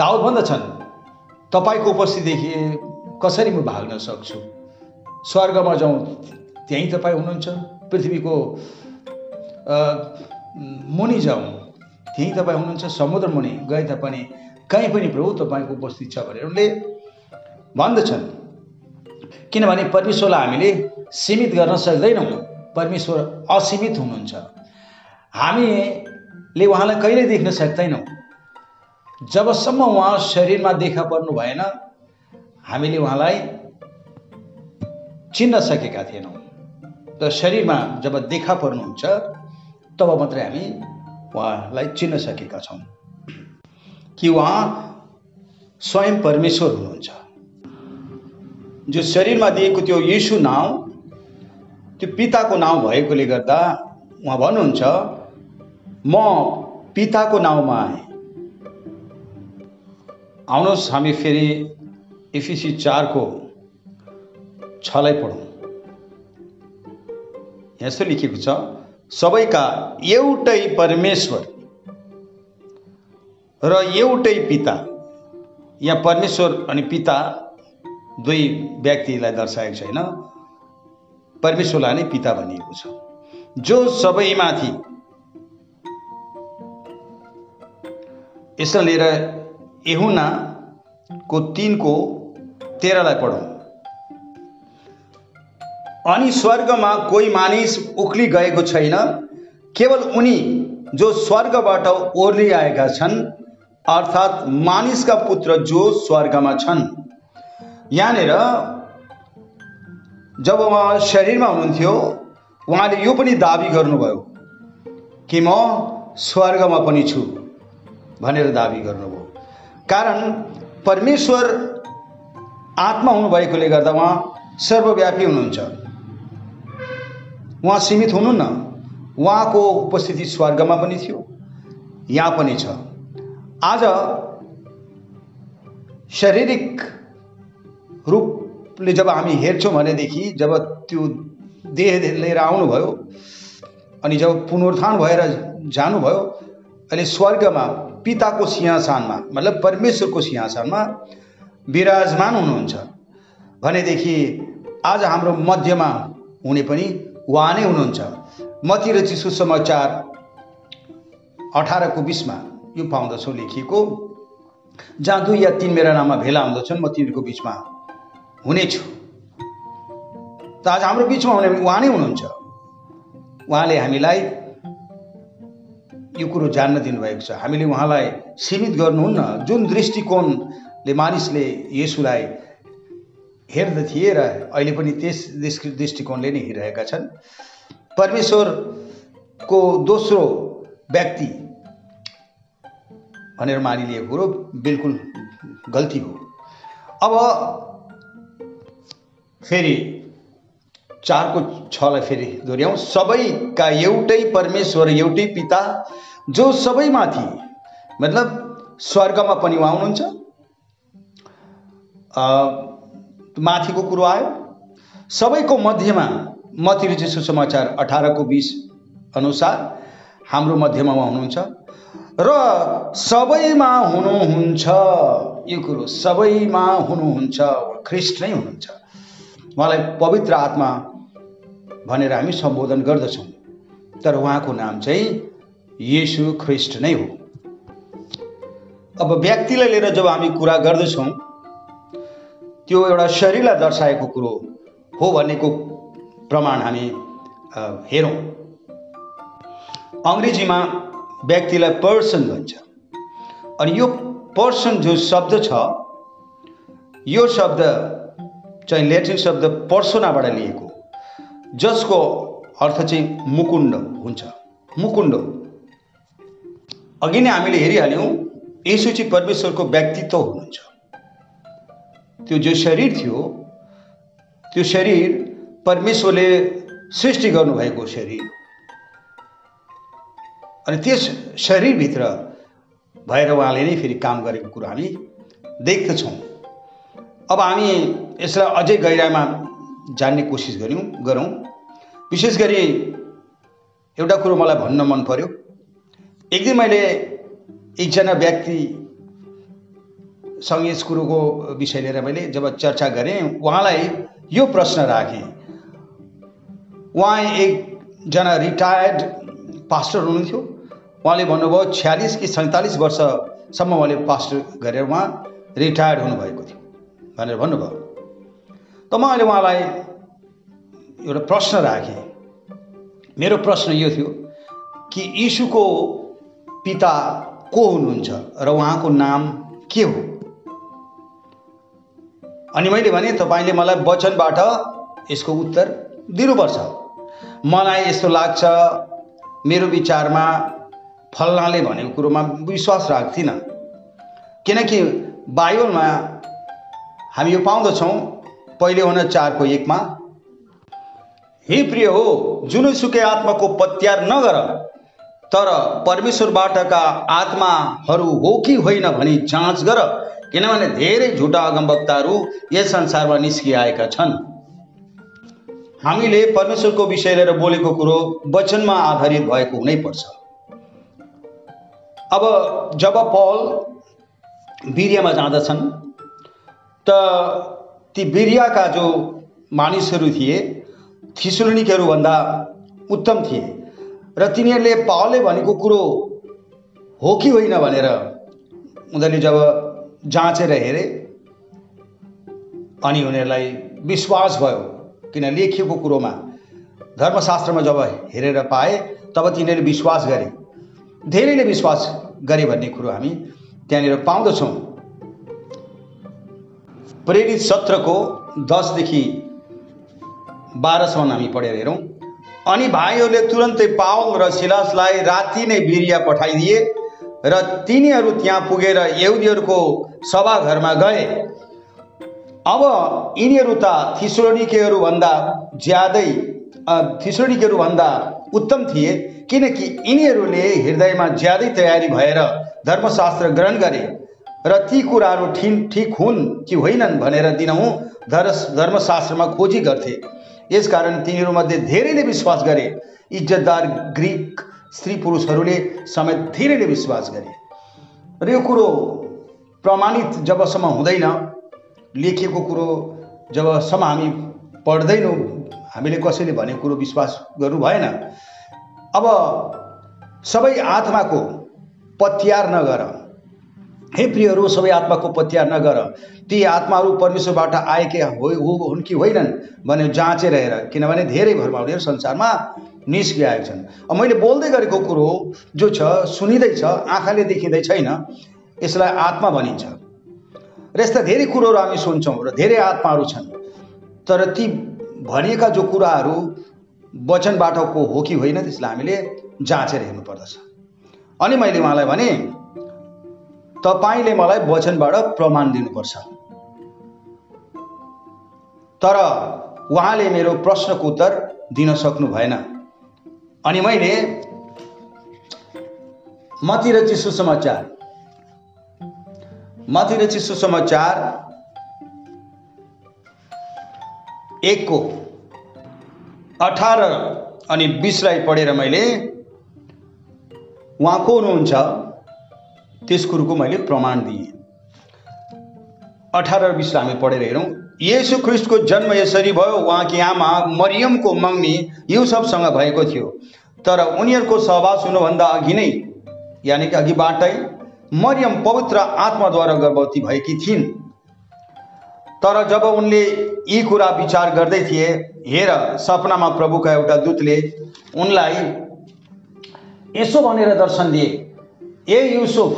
दाउद भन्दछन् तपाईँको उपस्थितिदेखि कसरी म भाग्न सक्छु? स्वर्गमा जाउँ त्यहीँ तपाईँ हुनुहुन्छ? पृथ्वीको मुनि जाउँ त्यहीँ तपाईँ हुनुहुन्छ? समुद्र मुनि गए तापनि कहीँ पनि प्रभु तपाईँको उपस्थित छ भनेर उनले भन्दछन्। किनभने परमेश्वरलाई हामीले सीमित गर्न सक्दैनौँ। परमेश्वर असीमित हुनुहुन्छ। हामीले उहाँलाई कहिले देख्न सक्दैनौँ। जबसम्म उहाँ शरीरमा देखा पर्नु भएन हामीले उहाँलाई चिन्न सकेका थिएनौँ। र शरीरमा जब देखा पर्नुहुन्छ तब मात्रै हामी उहाँलाई चिन्न सकेका छौँ कि उहाँ स्वयं परमेश्वर हुनुहुन्छ। जो शरीरमा दिएको त्यो यीशु नाउँ त्यो पिताको नाउँ भएकोले गर्दा उहाँ भन्नुहुन्छ म पिताको नाउँमा आएँ। आउनुहोस् हामी फेरि एफिसी चारको छलाई पढौँ। यस्तो लेखेको छ सबैका एउटै परमेश्वर र एउटै पिता। यहाँ परमेश्वर अनि पिता दुई व्यक्तिलाई दर्शाएको छैन। परमेश्वरलाई नै पिता भनिएको छ। जो सबैमाथि यसलाई लिएर यहुनाको तिनको तेह्रलाई पढौँ। अनि स्वर्गमा कोही मानिस उक्ली गएको छैन। केवल उनी जो स्वर्गबाट ओर्लिआएका छन् अर्थात् मानिसका पुत्र जो स्वर्गमा छन्। यहाँनिर जब उहाँ शरीरमा हुनुहुन्थ्यो उहाँले यो पनि दाबी गर्नुभयो कि म स्वर्गमा पनि छु भनेर दाबी गर्नुभयो। कारण परमेश्वर आत्मा हुनुभएकोले गर्दा उहाँ सर्वव्यापी हुनुहुन्छ। उहाँ सीमित हुनुहुन्न। उहाँको उपस्थिति स्वर्गमा पनि थियो यहाँ पनि छ। आज शारीरिक रूपले जब हामी हेर्छौँ भनेदेखि जब त्यो देह लिएर आउनुभयो अनि जब पुनरुत्थान भएर जानुभयो अहिले स्वर्गमा पिताको सिंहासनमा मतलब परमेश्वरको सिंहासनमा विराजमान हुनुहुन्छ। भनेदेखि आज हाम्रो मध्यमा हुने पनि उहाँ नै हुनुहुन्छ। मती र चिसो समाचार अठारको बिसमा यो पाउँदछौँ लेखिएको। जहाँ दुई या तिन मेरा नाममा भेला हुँदछन् म तिनीहरूको बिचमा। हुनेछु। त आज हाम्रो बिचमा हुने उहाँ नै हुनुहुन्छ। उहाँले हामीलाई यो कुरो जान्न दिनुभएको छ। हामीले उहाँलाई सीमित गर्नुहुन्न। जुन दृष्टिकोणले मानिसले यसुलाई हेर्दथिए र अहिले पनि त्यस दृष्टि दृष्टिकोणले नै हेरिरहेका छन् परमेश्वरको दोस्रो व्यक्ति भनेर मानिलिएको कुरो बिल्कुल गल्ती हो। अब फेरि चारको छलाई फेरि दोहोऱ्याउँ। सबैका एउटै परमेश्वर एउटै पिता जो सबैमाथि मतलब स्वर्गमा पनि उहाँ हुनुहुन्छ। माथिको कुरो आयो। सबैको मध्यमा चाहिँ सुसमाचार अठारको बिस अनुसार हाम्रो मध्यमा उहाँ हुनुहुन्छ। र सबैमा हुनुहुन्छ यो कुरो सबैमा हुनुहुन्छ ख्रिस्ट नै हुनुहुन्छ। उहाँलाई पवित्र आत्मा भनेर हामी सम्बोधन गर्दछौँ। तर उहाँको नाम चाहिँ येसु ख्रिस्ट नै हो। अब व्यक्तिलाई लिएर जब हामी कुरा गर्दछौँ त्यो एउटा शरीरलाई दर्शाएको कुरो हो भन्नेको प्रमाण हामी हेरौँ। अङ्ग्रेजीमा व्यक्तिलाई पर्सन भन्छ। अनि यो पर्सन जो शब्द छ यो शब्द चाहिँ ल्याटिन शब्द पर्सोनाबाट लिएको जसको अर्थ चाहिँ मुकुण्ड हुन्छ। मुकुण्ड अघि नै हामीले हेरिहाल्यौँ यसो चाहिँ परमेश्वरको व्यक्तित्व हुनुहुन्छ। त्यो जो शरीर थियो त्यो शरीर परमेश्वरले सृष्टि गर्नुभएको शरीर अनि त्यस शरीरभित्र भएर उहाँले नै फेरि काम गरेको कुरो हामी देख्दछौँ। अब हामी यसलाई अझै गहिराइमा जान्ने कोसिस गऱ्यौँ गरौँ। विशेष गरी एउटा कुरो मलाई भन्न मन पर्यो। एक दिन मैले एकजना व्यक्ति सँग यस कुरोको विषय लिएर मैले जब चर्चा गरेँ उहाँलाई यो प्रश्न राखेँ। उहाँ एकजना रिटायर्ड पास्टर हुनुहुन्थ्यो। उहाँले भन्नुभयो छ्यालिस कि सैँतालिस वर्षसम्म उहाँले पास्टर गरेर उहाँ रिटायर्ड हुनुभएको थियो। भनेर भन्नुभयो। त म अहिले उहाँलाई एउटा प्रश्न राखेँ। मेरो प्रश्न यो थियो कि यीशुको पिता को हुनुहुन्छ र उहाँको नाम के हो? अनि मैले भने तपाईँले मलाई वचनबाट यसको उत्तर दिनुपर्छ। मलाई यस्तो लाग्छ मेरो विचारमा फल्नाले भनेको कुरोमा विश्वास राख्दिनँ। किनकि बाइबलमा हामी यो पाउँदछौँ पहिले हुन चारको एकमा। हे प्रिय हो जुनैसुकै आत्माको पत्यार नगर तर परमेश्वरबाटका आत्माहरू हो कि होइन भनी जाँच गर किनभने धेरै झुटा अगमवक्ताहरू यस संसारमा निस्किआएका छन्। हामीले परमेश्वरको विषय लिएर बोलेको कुरो वचनमा आधारित भएको हुनैपर्छ अब जब पल बिरियामा जाँदछन् त ती बिरियाका जो मानिसहरू थिए थिसुलनिकहरूभन्दा उत्तम थिए। र तिनीहरूले पावलले भनेको कुरो हो कि होइन भनेर उनीहरूले जब जाँचेर हेरे अनि उनीहरूलाई विश्वास भयो किन लेखिएको कुरोमा। धर्मशास्त्रमा जब हेरेर पाए तब तिनीहरूले विश्वास गरे। धेरैले विश्वास गरे भन्ने कुरो हामी त्यहाँनिर पाउँदछौँ। प्रेरित सत्रको दसदेखि बाह्रसम्म हामी पढेर हेरौँ। अनि भाइहरूले तुरन्तै पावल र सिलासलाई राति नै बिरिया पठाइदिए र तिनीहरू त्यहाँ पुगेर यहुदीहरूको सभाघरमा गए। अब यिनीहरू त थिस्रोनिकेहरूभन्दा ज्यादै थिस्रोनिकेहरूभन्दा उत्तम थिए किनकि यिनीहरूले हृदयमा ज्यादै तयारी भएर धर्मशास्त्र ग्रहण गरे। र ती कुराहरू ठिक ठिक हुन् कि होइनन् भनेर दिनहुँ धर्म धर्मशास्त्रमा खोजी गर्थे। यसकारण तिनीहरूमध्ये धेरैले विश्वास गरे। इज्जतदार ग्रिक स्त्री पुरुषहरूले समेत धेरैले विश्वास गरे। र यो कुरो प्रमाणित जबसम्म हुँदैन लेखिएको कुरो जबसम्म हामी पढ्दैनौँ हामीले कसैले भनेको कुरो विश्वास गर्नु भएन। अब सबै आत्माको पत्यार नगर। हे प्रियहरू सबै आत्माको पत्यार नगर। ती आत्माहरू परमेश्वरबाट आएकै हो हुन् कि होइनन् भने जाँचेर हेर किनभने धेरै भरमाउनेहरू संसारमा निस्किआएका छन्। अब मैले बोल्दै गरेको कुरो जो छ सुनिँदैछ आँखाले देखिँदै छैन यसलाई आत्मा भनिन्छ। र यस्ता धेरै कुरोहरू हामी सुन्छौँ र धेरै आत्माहरू छन्। तर ती भनिएका जो कुराहरू वचनबाटको हो कि होइन त्यसलाई हामीले जाँचेर हेर्नुपर्दछ। अनि मैले उहाँलाई भने तपाईँले मलाई वचनबाट प्रमाण दिनुपर्छ। तर उहाँले मेरो प्रश्नको उत्तर दिन सक्नु भएन। अनि मैले मतिरची सुसमाचार मतिरची सुसमाचार एकको अठार अनि बिसलाई पढेर मैले उहाँ को हुनुहुन्छ? त्यस कुरोको मैले प्रमाण दिएँ। अठार र बिसलाई हामी पढेर हेरौँ येसु ख्रिस्टको जन्म यसरी भयो उहाँकी आमा मरियमको मङ्नी युसफसँग भएको थियो। तर उनीहरूको सहवास हुनुभन्दा अघि नै यानि कि अघिबाटै मरियम पवित्र आत्माद्वारा गर्भवती भएकी थिइन्। तर जब उनले यी कुरा विचार गर्दै थिए हेर सपनामा प्रभुका एउटा दूतले उनलाई यसो भनेर दर्शन दिए। ए युसुफ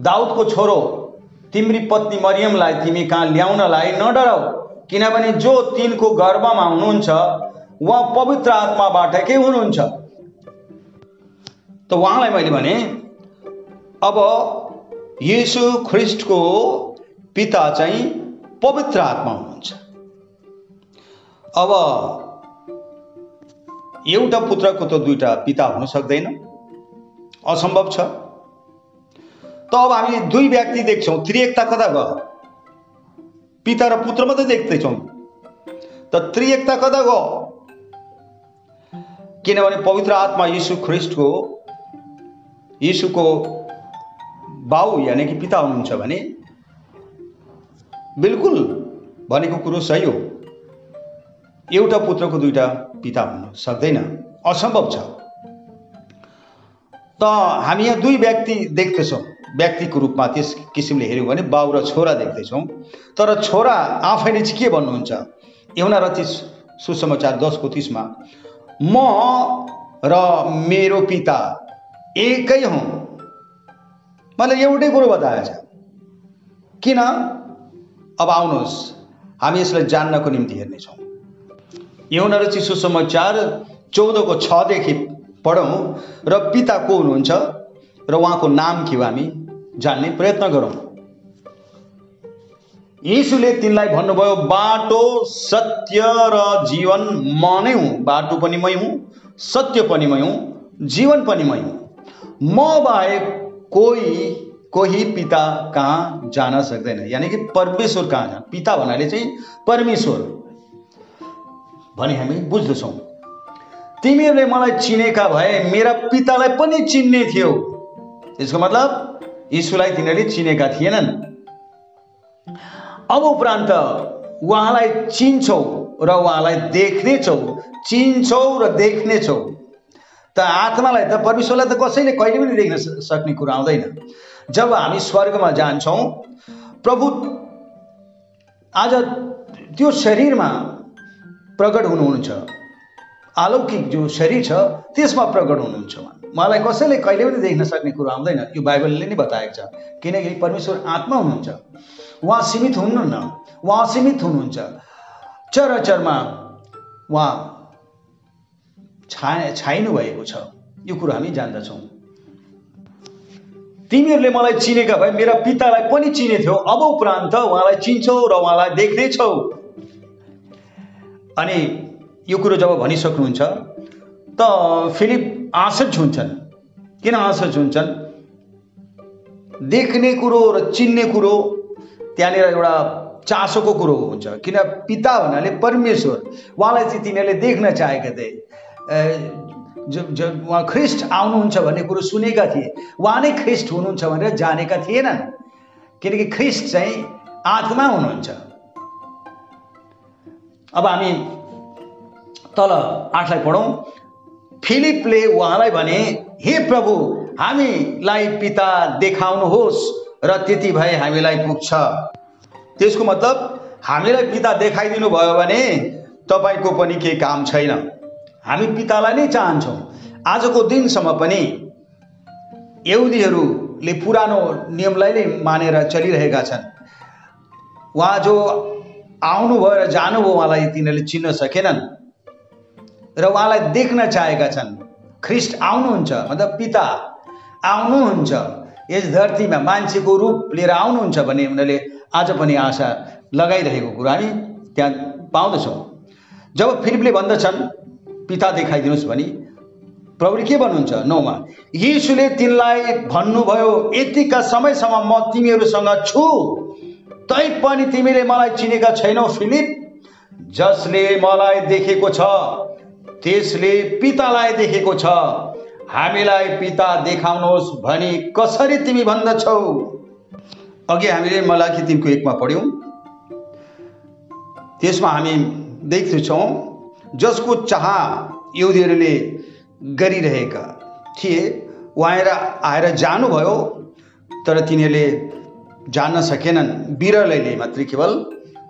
दाउदको छोरो तिम्री पत्नी मरियमलाई तिमी कहाँ ल्याउनलाई नडराउ किनभने जो तिनको गर्भमा हुनुहुन्छ उहाँ पवित्र आत्माबाटकै हुनुहुन्छ? त उहाँलाई मैले भने अब यीशु ख्रिस्टको पिता चाहिँ पवित्र आत्मा हुनुहुन्छ। अब एउटा पुत्रको त दुईवटा पिता हुन सक्दैन। असम्भव छ। त अब हामी दुई व्यक्ति देख्छौँ त्रिएकता कता गयो पिता र पुत्र मात्रै देख्दैछौँ त त्रिएकता कता गयो किनभने पवित्र आत्मा यीशु ख्रिस्टको यीशुको बाउ यानि कि पिता हुनुहुन्छ भने बिल्कुल भनेको कुरो सही हो एउटा पुत्रको दुईटा पिता हुन सक्दैन असम्भव छ त हामी यहाँ दुई व्यक्ति देख्दैछौँ व्यक्तिको रूपमा त्यस किसिमले हेऱ्यौँ भने बाउ र छोरा देख्दैछौँ। तर छोरा आफैले चाहिँ के भन्नुहुन्छ? एउटा र तिस सुसमाचार दसको तिसमा म र मेरो पिता एकै हौँ। मतलब एउटै कुरो बताएछ। किन? अब आउनुहोस् हामी यसलाई जान्नको निम्ति हेर्नेछौँ। एउटा र चिसो समाचार चौधको छदेखि पढौँ र पिता को हुनुहुन्छ? र उहाँको नाम के हो हामी? जान्ने प्रयत्न गरौँ। यीशुले तिनलाई भन्नुभयो बाटो सत्य र जीवन म नै हुँ। बाटो पनि मै हुँ सत्य पनि मै हुँ जीवन पनि मै हुँ। म बाहेक कोही कोही पिता कहाँ जान सक्दैन। यानि कि परमेश्वर कहाँ जान? पिता भन्नाले चाहिँ परमेश्वर। भने हामी बुझ्दछौँ। तिमीहरूले मलाई चिनेका भए मेरा पितालाई पनि चिन्ने थियो। यसको मतलब यीशुलाई तिनीहरूले चिनेका थिएनन्। अब उपरान्त उहाँलाई चिन्छौ र उहाँलाई देख्नेछौ चिन्छौ र देख्नेछौ। त आत्मालाई त परमेश्वरलाई त कसैले कहिले पनि देख्न सक्ने कुरो आउँदैन। जब हामी स्वर्गमा जान्छौँ प्रभु आज त्यो शरीरमा प्रकट हुनुहुन्छ। अलौकिक जो शरीर छ त्यसमा प्रकट हुनुहुन्छ उहाँलाई कसैले कहिले पनि देख्न सक्ने कुरो आउँदैन। यो बाइबलले नै बताएको छ। किनकि परमेश्वर आत्मा हुनुहुन्छ। उहाँ सीमित हुनुहुन्न। उहाँ असीमित हुनुहुन्छ। चरचरमा उहाँ छा छाइनु भएको छ। यो कुरो हामी जान्दछौँ। तिमीहरूले मलाई चिनेका भए मेरा पितालाई पनि चिनेथ्यो। अब उपरान्त उहाँलाई चिन्छौ र उहाँलाई देख्नेछौ। अनि यो कुरो जब भनिसक्नुहुन्छ त फिलिप आशज हुन्छन्। किन आशज हुन्छन्? देख्ने कुरो र चिन्ने कुरो त्यहाँनिर एउटा चासोको कुरो हुन्छ। किन पिता भन्नाले परमेश्वर उहाँलाई चाहिँ तिनीहरूले देख्न चाहेका थिए। उहाँ ख्रिस्ट आउनुहुन्छ भन्ने कुरो सुनेका थिए। उहाँ नै ख्रिस्ट हुनुहुन्छ भनेर जानेका थिएनन्। किनकि ख्रिस्ट चाहिँ आत्मा हुनुहुन्छ। अब हामी तल आठलाई पढौँ। फिलिपले उहाँलाई भने हे प्रभु हामीलाई पिता देखाउनुहोस् र त्यति भए हामीलाई पुग्छ। त्यसको मतलब हामीलाई पिता देखाइदिनु भयो भने तपाईँको पनि केही काम छैन। हामी पितालाई नै चाहन्छौँ। आजको दिनसम्म पनि यहुदीहरूले पुरानो नियमलाई नै मानेर चलिरहेका छन्। उहाँ जो आउनुभयो र जानुभयो उहाँलाई तिनीहरूले चिन्न सकेनन्। र उहाँलाई देख्न चाहेका छन्। ख्रिस्ट आउनुहुन्छ मतलब पिता आउनुहुन्छ। यस धरतीमा मान्छेको रूप लिएर आउनुहुन्छ भन्ने उनीहरूले आज पनि आशा लगाइरहेको कुरो हामी त्यहाँ पाउँदछौँ। जब फिलिपले भन्दछन् पिता देखाइदिनुहोस् भने प्रभुले के भन्नुहुन्छ? नौमा यीशुले तिनलाई भन्नुभयो यतिका समयसम्म म तिमीहरूसँग छु। तै पनि तिमीले मलाई चिनेका छैनौ फिलिप जसले मलाई देखेको छ। त्यसले पितालाई देखेको छ। हामीलाई पिता देखाउनुहोस् भनी कसरी तिमी भन्दछौ? अघि हामीले मलाई तिनको एकमा पढ्यौँ। त्यसमा हामी देख्दछौँ जसको चाह युदीहरूले गरिरहेका थिए उहाँएर आएर जानुभयो तर तिनीहरूले जान्न सकेनन्। बिरलैले मात्रै केवल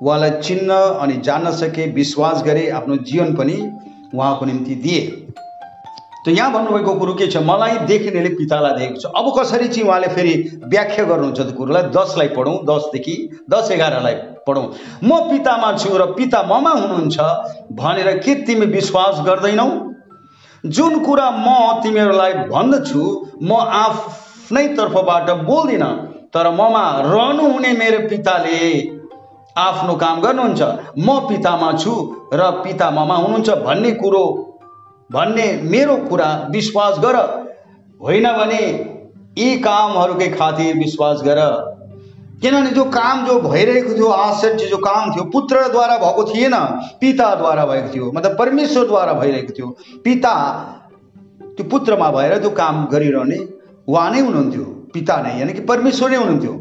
उहाँलाई चिन्न अनि जान्न सके विश्वास गरे आफ्नो जीवन पनि उहाँको निम्ति दिए। त यहाँ भन्नुभएको कुरो के छ? मलाई देख्नेले पितालाई देखेको छ। अब कसरी चाहिँ उहाँले फेरि व्याख्या गर्नुहुन्छ त्यो कुरोलाई? दसलाई पढौँ दसदेखि दस एघारलाई पढौँ। म पितामा छु र पिता ममा हुनुहुन्छ भनेर के तिमी विश्वास गर्दैनौ? जुन कुरा म तिमीहरूलाई भन्दछु म आफ्नै तर्फबाट बोल्दिनँ तर ममा रहनुहुने मेरो पिताले आफ्नो काम गर्नुहुन्छ। म पितामा छु र पिता ममा हुनुहुन्छ भन्ने कुरो भन्ने मेरो कुरा विश्वास गर। होइन भने यी कामहरूकै खातिर विश्वास गर। किनभने जो काम जो भइरहेको थियो आश्चर्य जो काम थियो पुत्रद्वारा भएको थिएन पिताद्वारा भएको थियो मतलब परमेश्वरद्वारा भइरहेको थियो। पिता त्यो पुत्रमा भएर त्यो काम गरिरहने उहाँ नै हुनुहुन्थ्यो। पिता नै यानि कि परमेश्वर नै हुनुहुन्थ्यो।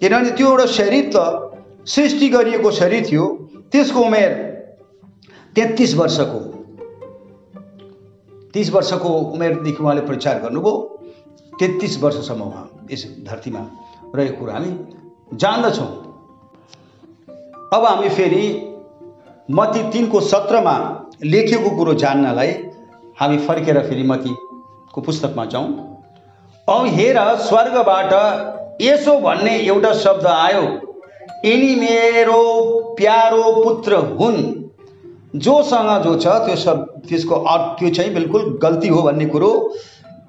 किनभने त्यो एउटा शरीर त सृष्टि गरिएको शरीर थियो। त्यसको उमेर तेत्तिस वर्षको। तिस वर्षको उमेरदेखि उहाँले प्रचार गर्नुभयो। तेत्तिस वर्षसम्म उहाँ यस धरतीमा रहेको कुरो हामी जान्दछौँ। अब हामी फेरि मती तिनको सत्रमा लेखिएको कुरो जान्नलाई हामी फर्केर फेरि मतीको पुस्तकमा जाउँ। अब हेर स्वर्गबाट यसो भन्ने एउटा शब्द आयो। यिनी मेरो प्यारो पुत्र हुन्। जोसँग जो छ त्यो सब त्यसको अर्थ त्यो चाहिँ बिल्कुल गल्ती हो भन्ने कुरो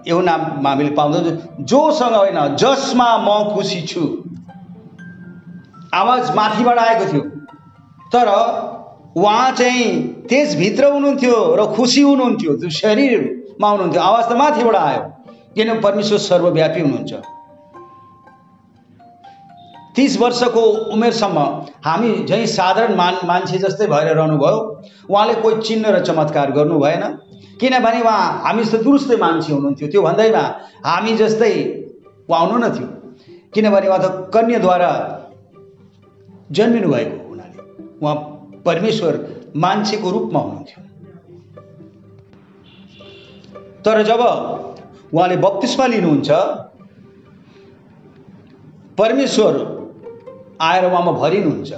यो नाम हामीले पाउँछौँ जोसँग होइन जसमा म खुसी छु। आवाज माथिबाट आएको थियो। तर उहाँ चाहिँ त्यसभित्र हुनुहुन्थ्यो र खुसी हुनुहुन्थ्यो त्यो शरीरमा हुनुहुन्थ्यो। आवाज त माथिबाट आयो। किन परमेश्वर सर्वव्यापी हुनुहुन्छ। तिस वर्षको उमेरसम्म हामी झैँ साधारण मान मान्छे जस्तै भएर रहनुभयो। उहाँले कोही चिन्ह र चमत्कार गर्नु भएन। किनभने उहाँ हामी जस्तो दुरुस्तै मान्छे हुनुहुन्थ्यो। त्यो भन्दैमा हामी जस्तै उहाँ हुनु थियो किनभने उहाँ त कन्याद्वारा जन्मिनु भएको हुनाले उहाँ परमेश्वर मान्छेको रूपमा हुनुहुन्थ्यो। तर जब उहाँले बत्तिसमा लिनुहुन्छ परमेश्वर आएर उहाँमा भरिनुहुन्छ।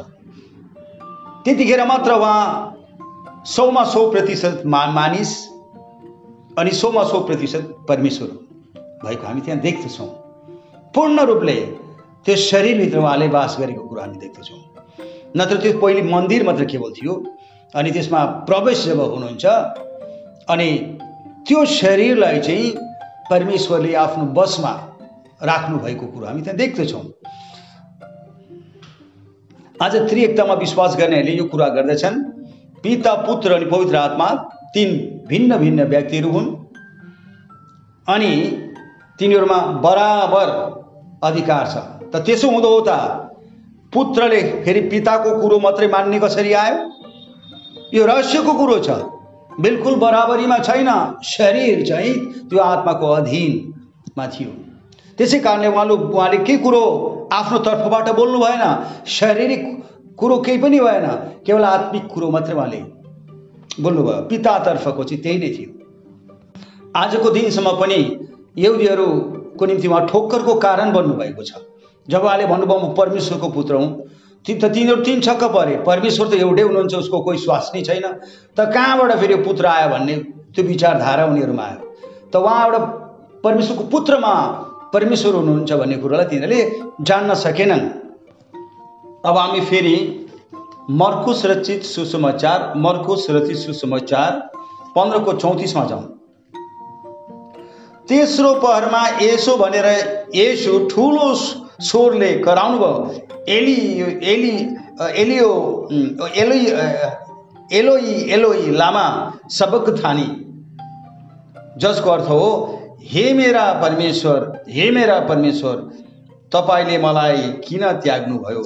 त्यतिखेर मात्र उहाँ सौमा सौ प्रतिशत मा मानिस अनि सौमा सौ प्रतिशत परमेश्वर भएको हामी त्यहाँ देख्दछौँ। पूर्ण रूपले त्यो शरीरभित्र उहाँले बास गरेको कुरो हामी देख्दछौँ। नत्र त्यो पहिले मन्दिर मात्र केवल थियो अनि त्यसमा प्रवेश जब हुनुहुन्छ अनि त्यो शरीरलाई चाहिँ परमेश्वरले आफ्नो बसमा राख्नु भएको कुरो हामी त्यहाँ देख्दछौँ। आज त्रिएकतामा विश्वास गर्नेहरूले यो कुरा गर्दछन् पिता पुत्र अनि पवित्र आत्मा तिन भिन्न भिन्न व्यक्तिहरू हुन् अनि तिनीहरूमा बराबर अधिकार छ त त्यसो हुँदो हो त पुत्रले फेरि पिताको कुरो मात्रै मान्ने कसरी आयो यो रहस्यको कुरो छ बिल्कुल बराबरीमा छैन शरीर चाहिँ त्यो आत्माको अधीनमा थियो त्यसै कारणले उहाँले उहाँले के कुरो आफ्नो तर्फबाट बोल्नु भएन शारीरिक कुरो केही पनि भएन केवल आत्मिक कुरो मात्रै उहाँले बोल्नुभयो पितातर्फको चाहिँ त्यही नै थियो। आजको दिनसम्म पनि यहुदीहरूको निम्ति उहाँ ठोक्करको कारण बन्नुभएको छ। जब उहाँले भन्नुभयो म परमेश्वरको पुत्र हुँ। ती त तिनीहरू तिन छक्क परे। परमेश्वर त एउटै हुनुहुन्छ उसको कोही श्वास नै छैन। त कहाँबाट फेरि पुत्र आयो भन्ने त्यो विचारधारा उनीहरूमा आयो। त उहाँबाट परमेश्वरको पुत्रमा परमेश्वर हुनुहुन्छ भन्ने कुरोलाई तिनीहरूले जान्न सकेनन्। अब हामी फेरि मर्कुस रचित सुसमाचार मर्कुस रचित सुसमाचार पन्ध्रको चौतिसमा जाउँ। तेस्रो पहरमा यसो भनेर यसो ठुलो स्वरले कराउनु भयो। एली एली एलियो एलोई एलोई एलोई लामा सबक थानी जसको अर्थ हो हे मेरा परमेश्वर हे मेरा परमेश्वर तपाईँले मलाई किन त्याग्नुभयो?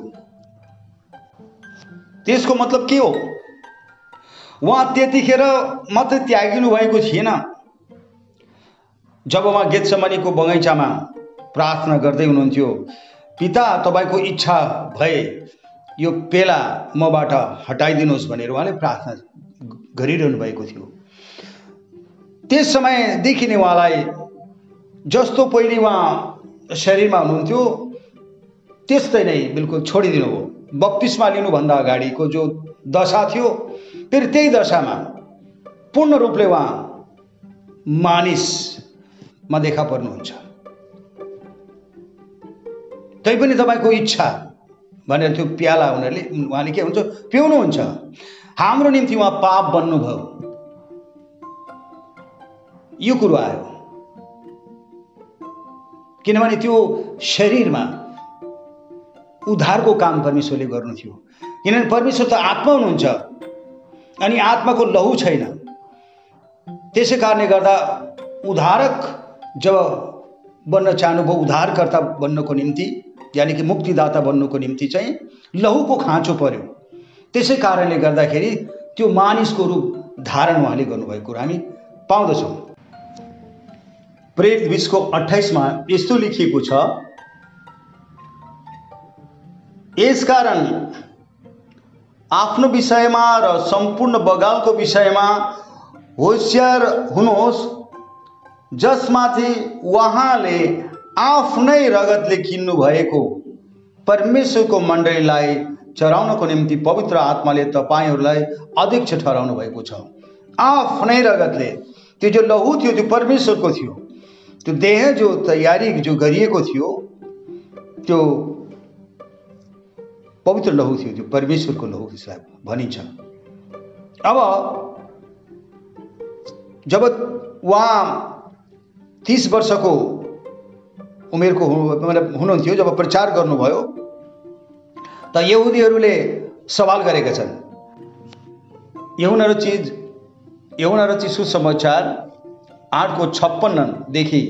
त्यसको मतलब के हो? उहाँ त्यतिखेर मात्रै त्यागिनु भएको थिएन। जब उहाँ गेतसमनीको बगैँचामा प्रार्थना गर्दै हुनुहुन्थ्यो पिता तपाईँको इच्छा भए यो पेला मबाट हटाइदिनुहोस् भनेर उहाँले प्रार्थना गरिरहनु भएको थियो। त्यस समयदेखि नै उहाँलाई जस्तो पहिले उहाँ शरीरमा हुनुहुन्थ्यो त्यस्तै नै बिल्कुल छोडिदिनु हो बत्तिसमा लिनुभन्दा अगाडिको जो दशा थियो फेरि त्यही दशामा पूर्ण रूपले उहाँ मानिसमा देखा पर्नुहुन्छ। तैपनि तपाईँको इच्छा भनेर त्यो प्याला उनीहरूले उहाँले के हुन्छ पिउनुहुन्छ हाम्रो निम्ति उहाँ पाप बन्नुभयो। यो कुरो आयो। किनभने त्यो शरीरमा उद्धारको काम परमेश्वरले गर्नु थियो। किनभने परमेश्वर त आत्मा हुनुहुन्छ अनि आत्माको लहु छैन। त्यसै कारणले गर्दा उद्धारक जब बन्न चाहनुभयो उद्धारकर्ता बन्नको निम्ति यानि कि मुक्तिदाता बन्नुको निम्ति चाहिँ लहुको खाँचो पर्यो। त्यसै कारणले गर्दाखेरि त्यो मानिसको रूप धारण उहाँले गर्नुभएको कुरो हामी पाउँदछौँ। प्रेत बिसको अठाइसमा यस्तो लेखिएको छ यसकारण आफ्नो विषयमा र सम्पूर्ण बगालको विषयमा होसियार हुनुहोस्। जसमाथि उहाँले आफ्नै रगतले किन्नु भएको परमेश्वरको मण्डलीलाई चढाउनको निम्ति पवित्र आत्माले तपाईँहरूलाई अध्यक्ष ठहराउनु भएको छ। आफ्नै रगतले त्यो जो लहु थियो त्यो परमेश्वरको थियो। त्यो देह जो तैयारी जो गरिएको थियो त्यो पवित्र लहु थियो त्यो परमेश्वरको लहु त्यसलाई भनिन्छ। अब जब उहाँ तिस वर्षको उमेरको हुनु मतलब हुनुहुन्थ्यो, जब प्रचार गर्नुभयो, त यहुदीहरूले सवाल गरेका चिज यहुन रची सुसमाचार आठको छप्पन्नदेखि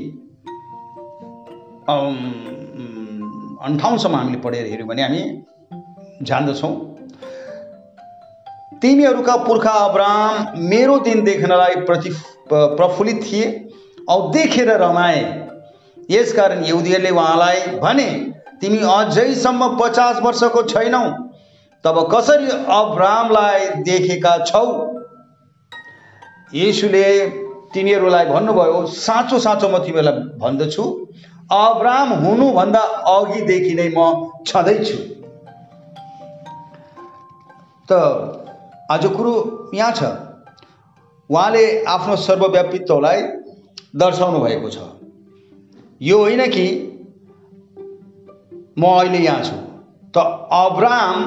अन्ठाउन्नसम्म हामीले पढेर हेऱ्यौँ भने हामी जान्दछौँ। तिमीहरूका पुर्खा अब्राम मेरो दिन देख्नलाई प्रति प्रफुल्लित थिए औ देखेर रमाए। यसकारण यहुदीहरूले उहाँलाई भने तिमी अझैसम्म पचास वर्षको छैनौ तब कसरी अब्रामलाई देखेका छौ? यसुले तिनीहरूलाई भन्नुभयो साँचो साँचो म तिमीहरूलाई भन्दछु अब्राम हुनुभन्दा अघिदेखि नै म छँदैछु। त आज कुरो यहाँ छ। उहाँले आफ्नो सर्वव्यापित्वलाई दर्शाउनु भएको छ। यो होइन कि म अहिले यहाँ छु। त अब्राम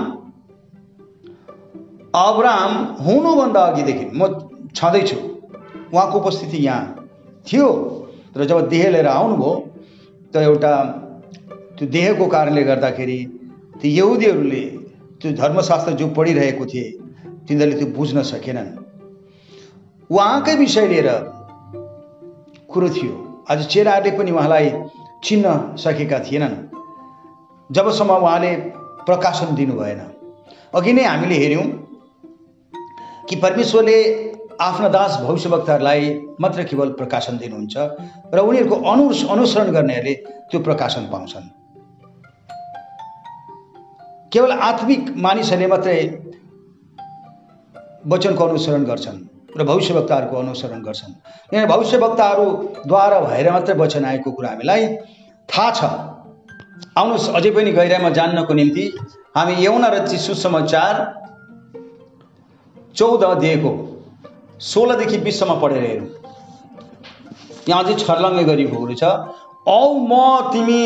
अब्राम हुनुभन्दा अघिदेखि म छँदैछु। उहाँको उपस्थिति यहाँ थियो। र जब देह लिएर आउनुभयो त एउटा त्यो देहको कारणले गर्दाखेरि त्यो यहुदीहरूले त्यो धर्मशास्त्र जो पढिरहेको थिए तिनीहरूले त्यो बुझ्न सकेनन्। उहाँकै विषय लिएर कुरो थियो। आज चेलाहरूले पनि उहाँलाई चिन्न सकेका थिएनन्। जबसम्म उहाँले प्रकाशन दिनु भएन अघि नै हामीले हेऱ्यौँ कि परमेश्वरले आफ्ना दास भविष्यवक्ताहरूलाई मात्र केवल प्रकाशन दिनुहुन्छ र उनीहरूको अनु अनुसरण गर्नेहरूले त्यो प्रकाशन पाउँछन्। केवल आत्मिक मानिसहरूले मात्रै वचनको अनुसरण गर्छन् र भविष्यवक्ताहरूको अनुसरण गर्छन्। किनभने भविष्यवक्ताहरूद्वारा भएर मात्रै वचन आएको कुरा हामीलाई थाहा छ। आउनुहोस् अझै पनि गहिराइमा जान्नको निम्ति हामी यौना र सुसमाचार चौध अध्यायको सोह्रदेखि बिससम्म पढेर हेरौँ। यहाँ अझै छर्लङ्गै गरिएको कुरो छ औ म तिमी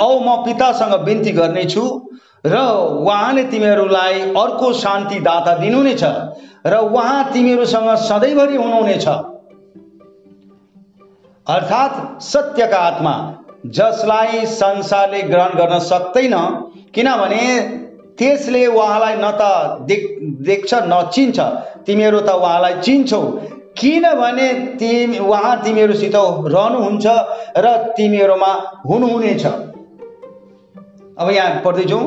औ म पितासँग बिन्ती गर्नेछु र उहाँले तिमीहरूलाई अर्को शान्ति दाता दिनुहुनेछ र उहाँ तिमीहरूसँग सधैँभरि हुनुहुनेछ। अर्थात् सत्यका आत्मा जसलाई संसारले ग्रहण गर्न सक्दैन किनभने त्यसले उहाँलाई न त देख देख्छ न चिन्छ तिमीहरू त उहाँलाई चिन्छौ। किनभने तिमी उहाँ तिमीहरूसित रहनुहुन्छ र तिमीहरूमा हुनुहुनेछ। अब यहाँ पढ्दैछौँ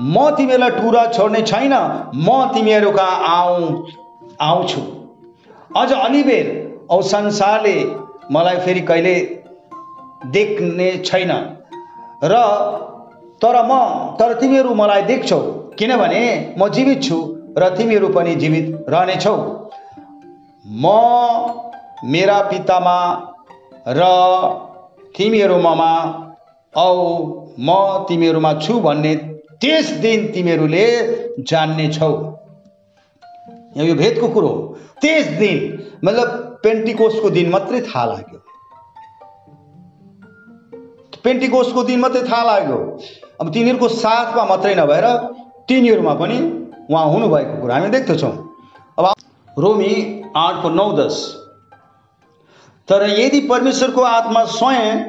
म तिमीहरूलाई टुरा छोड्ने छैन म तिमीहरू कहाँ आउ आउँछु। अझ अलिबेर औ संसारले मलाई फेरि कहिले देख्ने छैन। र तर म तर तिमीहरू मलाई देख्छौ। किनभने म जीवित छु। र तिमीहरू पनि जीवित रहनेछौ। म मेरा पितामा र तिमीहरू ममा औ म तिमीहरूमा छु भन्ने त्यस दिन तिमीहरूले जान्नेछौ। यो भेदको कुरो त्यस दिन मतलब पेन्टिकोसको दिन मात्रै थाहा लाग्यो। पेन्टिकोसको दिन मात्रै थाहा लाग्यो। अब तिनीहरूको साथमा मात्रै नभएर तिनीहरूमा पनि उहाँ हुनुभएको कुरा हामी देख्दछौँ। अब रोमी आठको नौ दस। तर यदि परमेश्वरको आत्मा स्वयं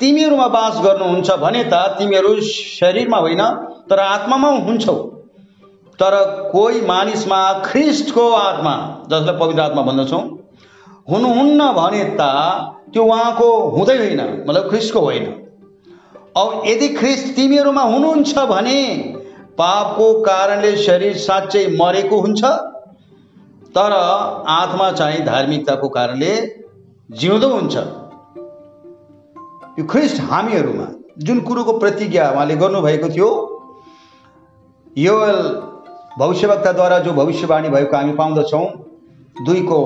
तिमीहरूमा बास गर्नुहुन्छ भने त तिमीहरू शरीरमा होइन तर आत्मामा हुन्छौ। तर कोही मानिसमा ख्रिस्टको आत्मा जसलाई पवित्र आत्मा भन्दछौँ हुनुहुन्न भने त त्यो उहाँको हुँदै होइन मतलब ख्रिस्टको होइन। अब यदि ख्रिस्ट तिमीहरूमा हुनुहुन्छ भने पापको कारणले शरीर साँच्चै मरेको हुन्छ तर आत्मा चाहिँ धार्मिकताको कारणले जिउँदो हुन्छ। यो ख्रिस्ट हामीहरूमा जुन कुरोको प्रतिज्ञा उहाँले गर्नुभएको थियो योएल भविष्यवक्ताद्वारा जो भविष्यवाणी भएको हामी पाउँदछौँ दुईको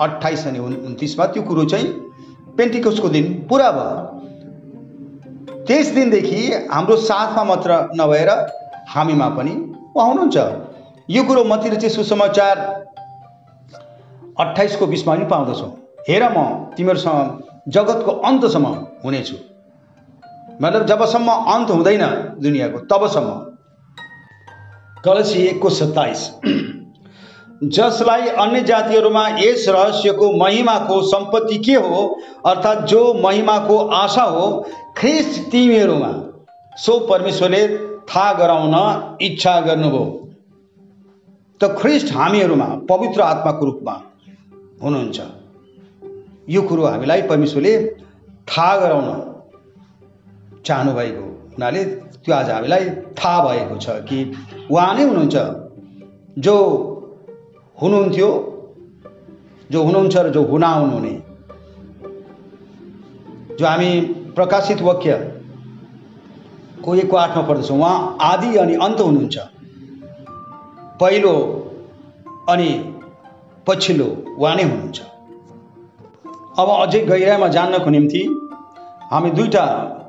अठाइस अनि उन उन्तिसमा त्यो कुरो चाहिँ पेन्टिकोसको दिन पुरा भयो। त्यस दिनदेखि हाम्रो साथमा मात्र नभएर हामीमा पनि उहाँ हुनुहुन्छ यो कुरो मतिर चाहिँ सुसमाचार अठाइसको बिसमा पनि पाउँदछौँ। हेर म तिमीहरूसँग जगतको अन्तसम्म हुनेछु। मतलब जबसम्म अन्त हुँदैन दुनियाँको तबसम्म। कलसी एकको सत्ताइस। जसलाई अन्य जातिहरूमा यस रहस्यको महिमाको सम्पत्ति के हो अर्थात् जो महिमाको आशा हो ख्रिस्ट तिमीहरूमा सो परमेश्वरले थाहा गराउन इच्छा गर्नुभयो। त ख्रिस्ट हामीहरूमा पवित्र आत्माको रूपमा हुनुहुन्छ। यो कुरो हामीलाई परमेश्वरले थाहा गराउन चाहनुभएको हुनाले त्यो आज हामीलाई थाहा भएको छ कि उहाँ नै हुनुहुन्छ। जो हुनुहुन्थ्यो जो हुनुहुन्छ र जो हुन आउनुहुने जो हामी प्रकाशित वाक्य को एकको आठमा पढ्दछौँ उहाँ आदि अनि अन्त हुनुहुन्छ। पहिलो अनि पछिल्लो उहाँ नै हुनुहुन्छ। अब अझै गहिराइमा जान्नको निम्ति हामी दुईवटा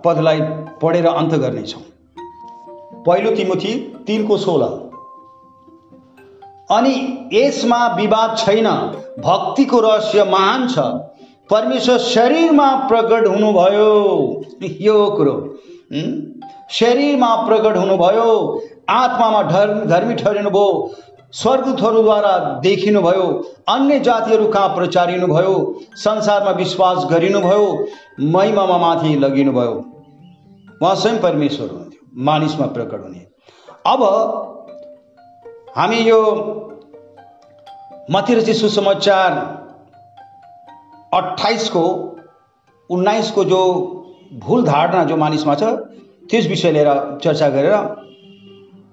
पदलाई पढेर अन्त गर्नेछौँ। पहिलो तिमोथी तिनको सोह्र। अनि यसमा विवाद छैन। भक्तिको रहस्य महान छ। परमेश्वर शरीरमा प्रकट हुनुभयो। यो कुरो? शरीरमा प्रकट हुनुभयो आत्मामा धर्म धर्मी ठहरिनुभयो स्वर्गदूतहरूद्वारा देखिनुभयो अन्य जातिहरू कहाँ प्रचारिनुभयो संसारमा विश्वास गरिनुभयो महिमामा माथि लगिनुभयो। उहाँ स्वयं परमेश्वर हुनुहुन्थ्यो मानिसमा प्रकट हुने। अब हामी यो मतिरची सुसमाचार अठाइसको उन्नाइसको जो भुल धारणा जो मानिसमा छ त्यस विषय लिएर चर्चा गरेर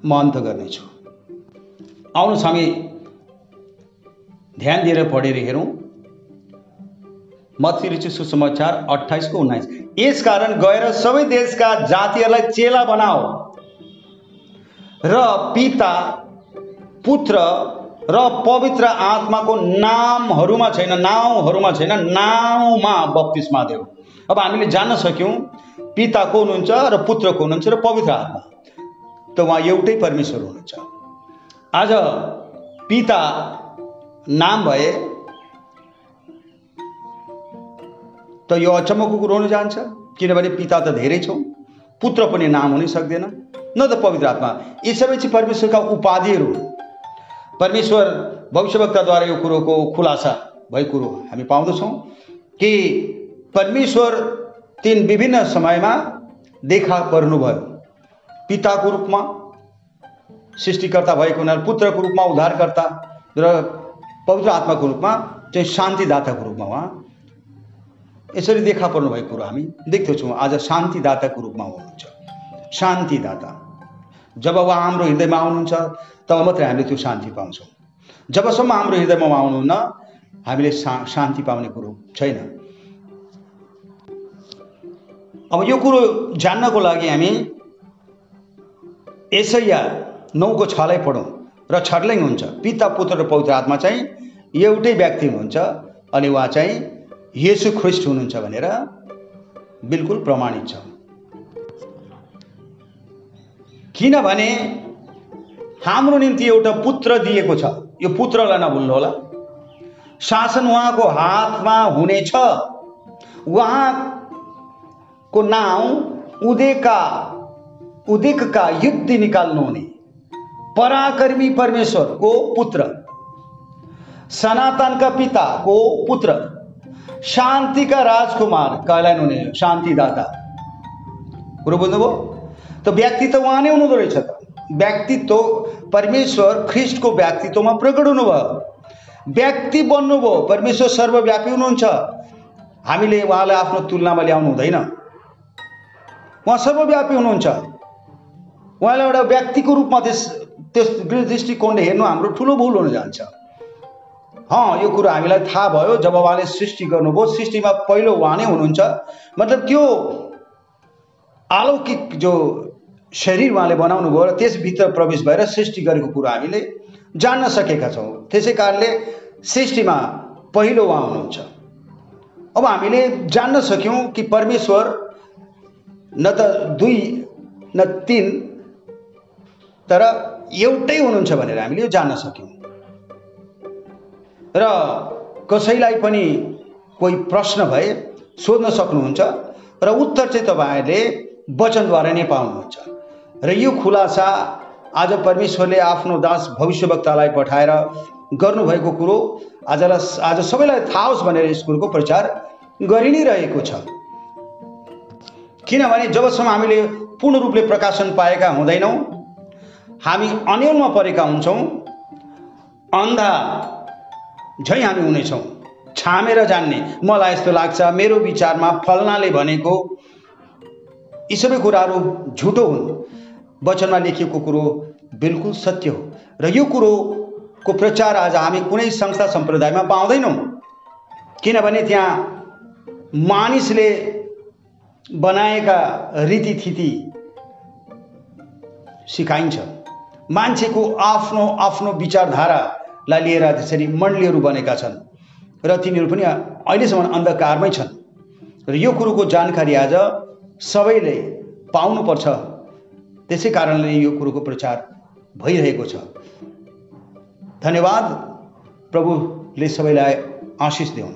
म अन्त गर्नेछु। आउनुहोस् हामी ध्यान दिएर पढेर हेरौँ। मत्ती सुसमाचार अठाइसको उन्नाइस। यसकारण गएर सबै देशका जातिहरूलाई चेला बनाओ। र पिता पुत्र र पवित्र आत्माको नामहरूमा छैन नाउँहरूमा छैन नाउँमा बत्तिसमा देऊ। अब हामीले जान्न सक्यौँ पिता को हुनुहुन्छ र पुत्र को हुनुहुन्छ र पवित्र आत्मा। त उहाँ एउटै परमेश्वर हुनुहुन्छ। आज पिता नाम भए त यो अचम्मको कुरो हुन जान्छ किनभने पिता त धेरै छौँ पुत्र पनि नाम हुनै सक्दैन न त पवित्र आत्मा। यी सबै चाहिँ परमेश्वरका उपाधिहरू हुन्। परमेश्वर भविष्यवक्ताद्वारा यो कुरोको खुलासा भएको कुरो हामी पाउँदछौँ कि परमेश्वर तिन विभिन्न समयमा देखा पर्नुभयो पिताको रूपमा सृष्टिकर्ता भएको हुनाले पुत्रको रूपमा उद्धारकर्ता र पवित्र आत्माको रूपमा चाहिँ शान्तिदाताको रूपमा उहाँ। यसरी देखा पर्नुभएको कुरो हामी देख्दछौँ आज शान्तिदाताको रूपमा हुनुहुन्छ। शान्तिदाता। जब उहाँ हाम्रो हृदयमा आउनुहुन्छ तब मात्रै हामीले त्यो शान्ति पाउँछौँ। जबसम्म हाम्रो हृदयमा आउनुहुन्न हामीले शा शान्ति पाउने कुरो छैन। अब यो कुरो जान्नको लागि हामी यसैया नौको छलाई पढौँ र छर्लेङ हुन्छ। पिता पुत्र र पवित्र आत्मा चाहिँ एउटै व्यक्ति हुनुहुन्छ अनि उहाँ चाहिँ येसु ख्रिस्ट हुनुहुन्छ भनेर बिल्कुल प्रमाणित छ। किनभने हाम्रो निम्ति एउटा पुत्र दिएको छ। यो पुत्रलाई नभुल्नु होला। शासन उहाँको हातमा हुनेछ। उहाँको नाउँ उदेका उदिकका युद्ध निकाल्नु हुने पराक्रमी परमेश्वरको पुत्र। सनातनका पिताको पुत्र। शान्तिका राजकुमार कहलाइनु हुने शान्तिदाता कुरो बुझ्नुभयो त व्यक्तित्व उहाँ नै हुनुहुँदो रहेछ त व्यक्तित्व परमेश्वर ख्रिस्टको व्यक्तित्वमा प्रकट हुनुभयो व्यक्ति बन्नुभयो परमेश्वर सर्वव्यापी हुनुहुन्छ हामीले उहाँलाई आफ्नो तुलनामा ल्याउनु हुँदैन उहाँ सर्वव्यापी हुनुहुन्छ। उहाँलाई एउटा व्यक्तिको रूपमा त्यस त्यस दृष्टिकोणले हेर्नु हाम्रो ठुलो भुल हुन जान्छ। हँ यो कुरो हामीलाई थाहा भयो जब उहाँले सृष्टि गर्नुभयो सृष्टिमा पहिलो उहाँ नै हुनुहुन्छ। मतलब त्यो अलौकिक जो शरीर उहाँले बनाउनु भयो र त्यसभित्र प्रवेश भएर सृष्टि गरेको कुरो हामीले जान्न सकेका छौँ। त्यसै कारणले सृष्टिमा पहिलो उहाँ हुनुहुन्छ। अब हामीले जान्न सक्यौँ कि परमेश्वर न त दुई न तिन तर एउटै हुनुहुन्छ भनेर हामीले यो जान्न सक्यौँ। र कसैलाई पनि कोही प्रश्न भए सोध्न सक्नुहुन्छ र उत्तर चाहिँ तपाईँहरूले वचनद्वारा नै पाउनुहुन्छ। र यो खुलासा आज परमेश्वरले आफ्नो दास भविष्यवक्तालाई पठाएर गर्नुभएको कुरो आजलाई आज सबैलाई थाहा होस् भनेर यस कुरोको प्रचार गरि नै रहेको छ। किनभने जबसम्म हामीले पूर्ण रूपले प्रकाशन पाएका हुँदैनौँ हामी अन्यलमा परेका हुन्छौँ अन्धा झैँ हामी हुनेछौँ। छामेर जान्ने मलाई यस्तो लाग्छ मेरो विचारमा फल्नाले भनेको यी सबै कुराहरू झुटो हुन्। वचनमा लेखिएको कुरो बिल्कुल सत्य हो। र यो कुरोको प्रचार आज हामी कुनै संस्था सम्प्रदायमा पाउँदैनौँ। किनभने त्यहाँ मानिसले बनाएका रीतिथिति सिकाइन्छ। मान्छेको आफ्नो आफ्नो विचारधारालाई लिएर त्यसरी मण्डलीहरू बनेका छन् र तिनीहरू पनि अहिलेसम्म अन्धकारमै छन्। र यो कुरोको जानकारी आज सबैले पाउनुपर्छ। त्यसै कारणले यो कुरोको प्रचार भइरहेको छ। धन्यवाद। प्रभुले सबैलाई आशिष देऊ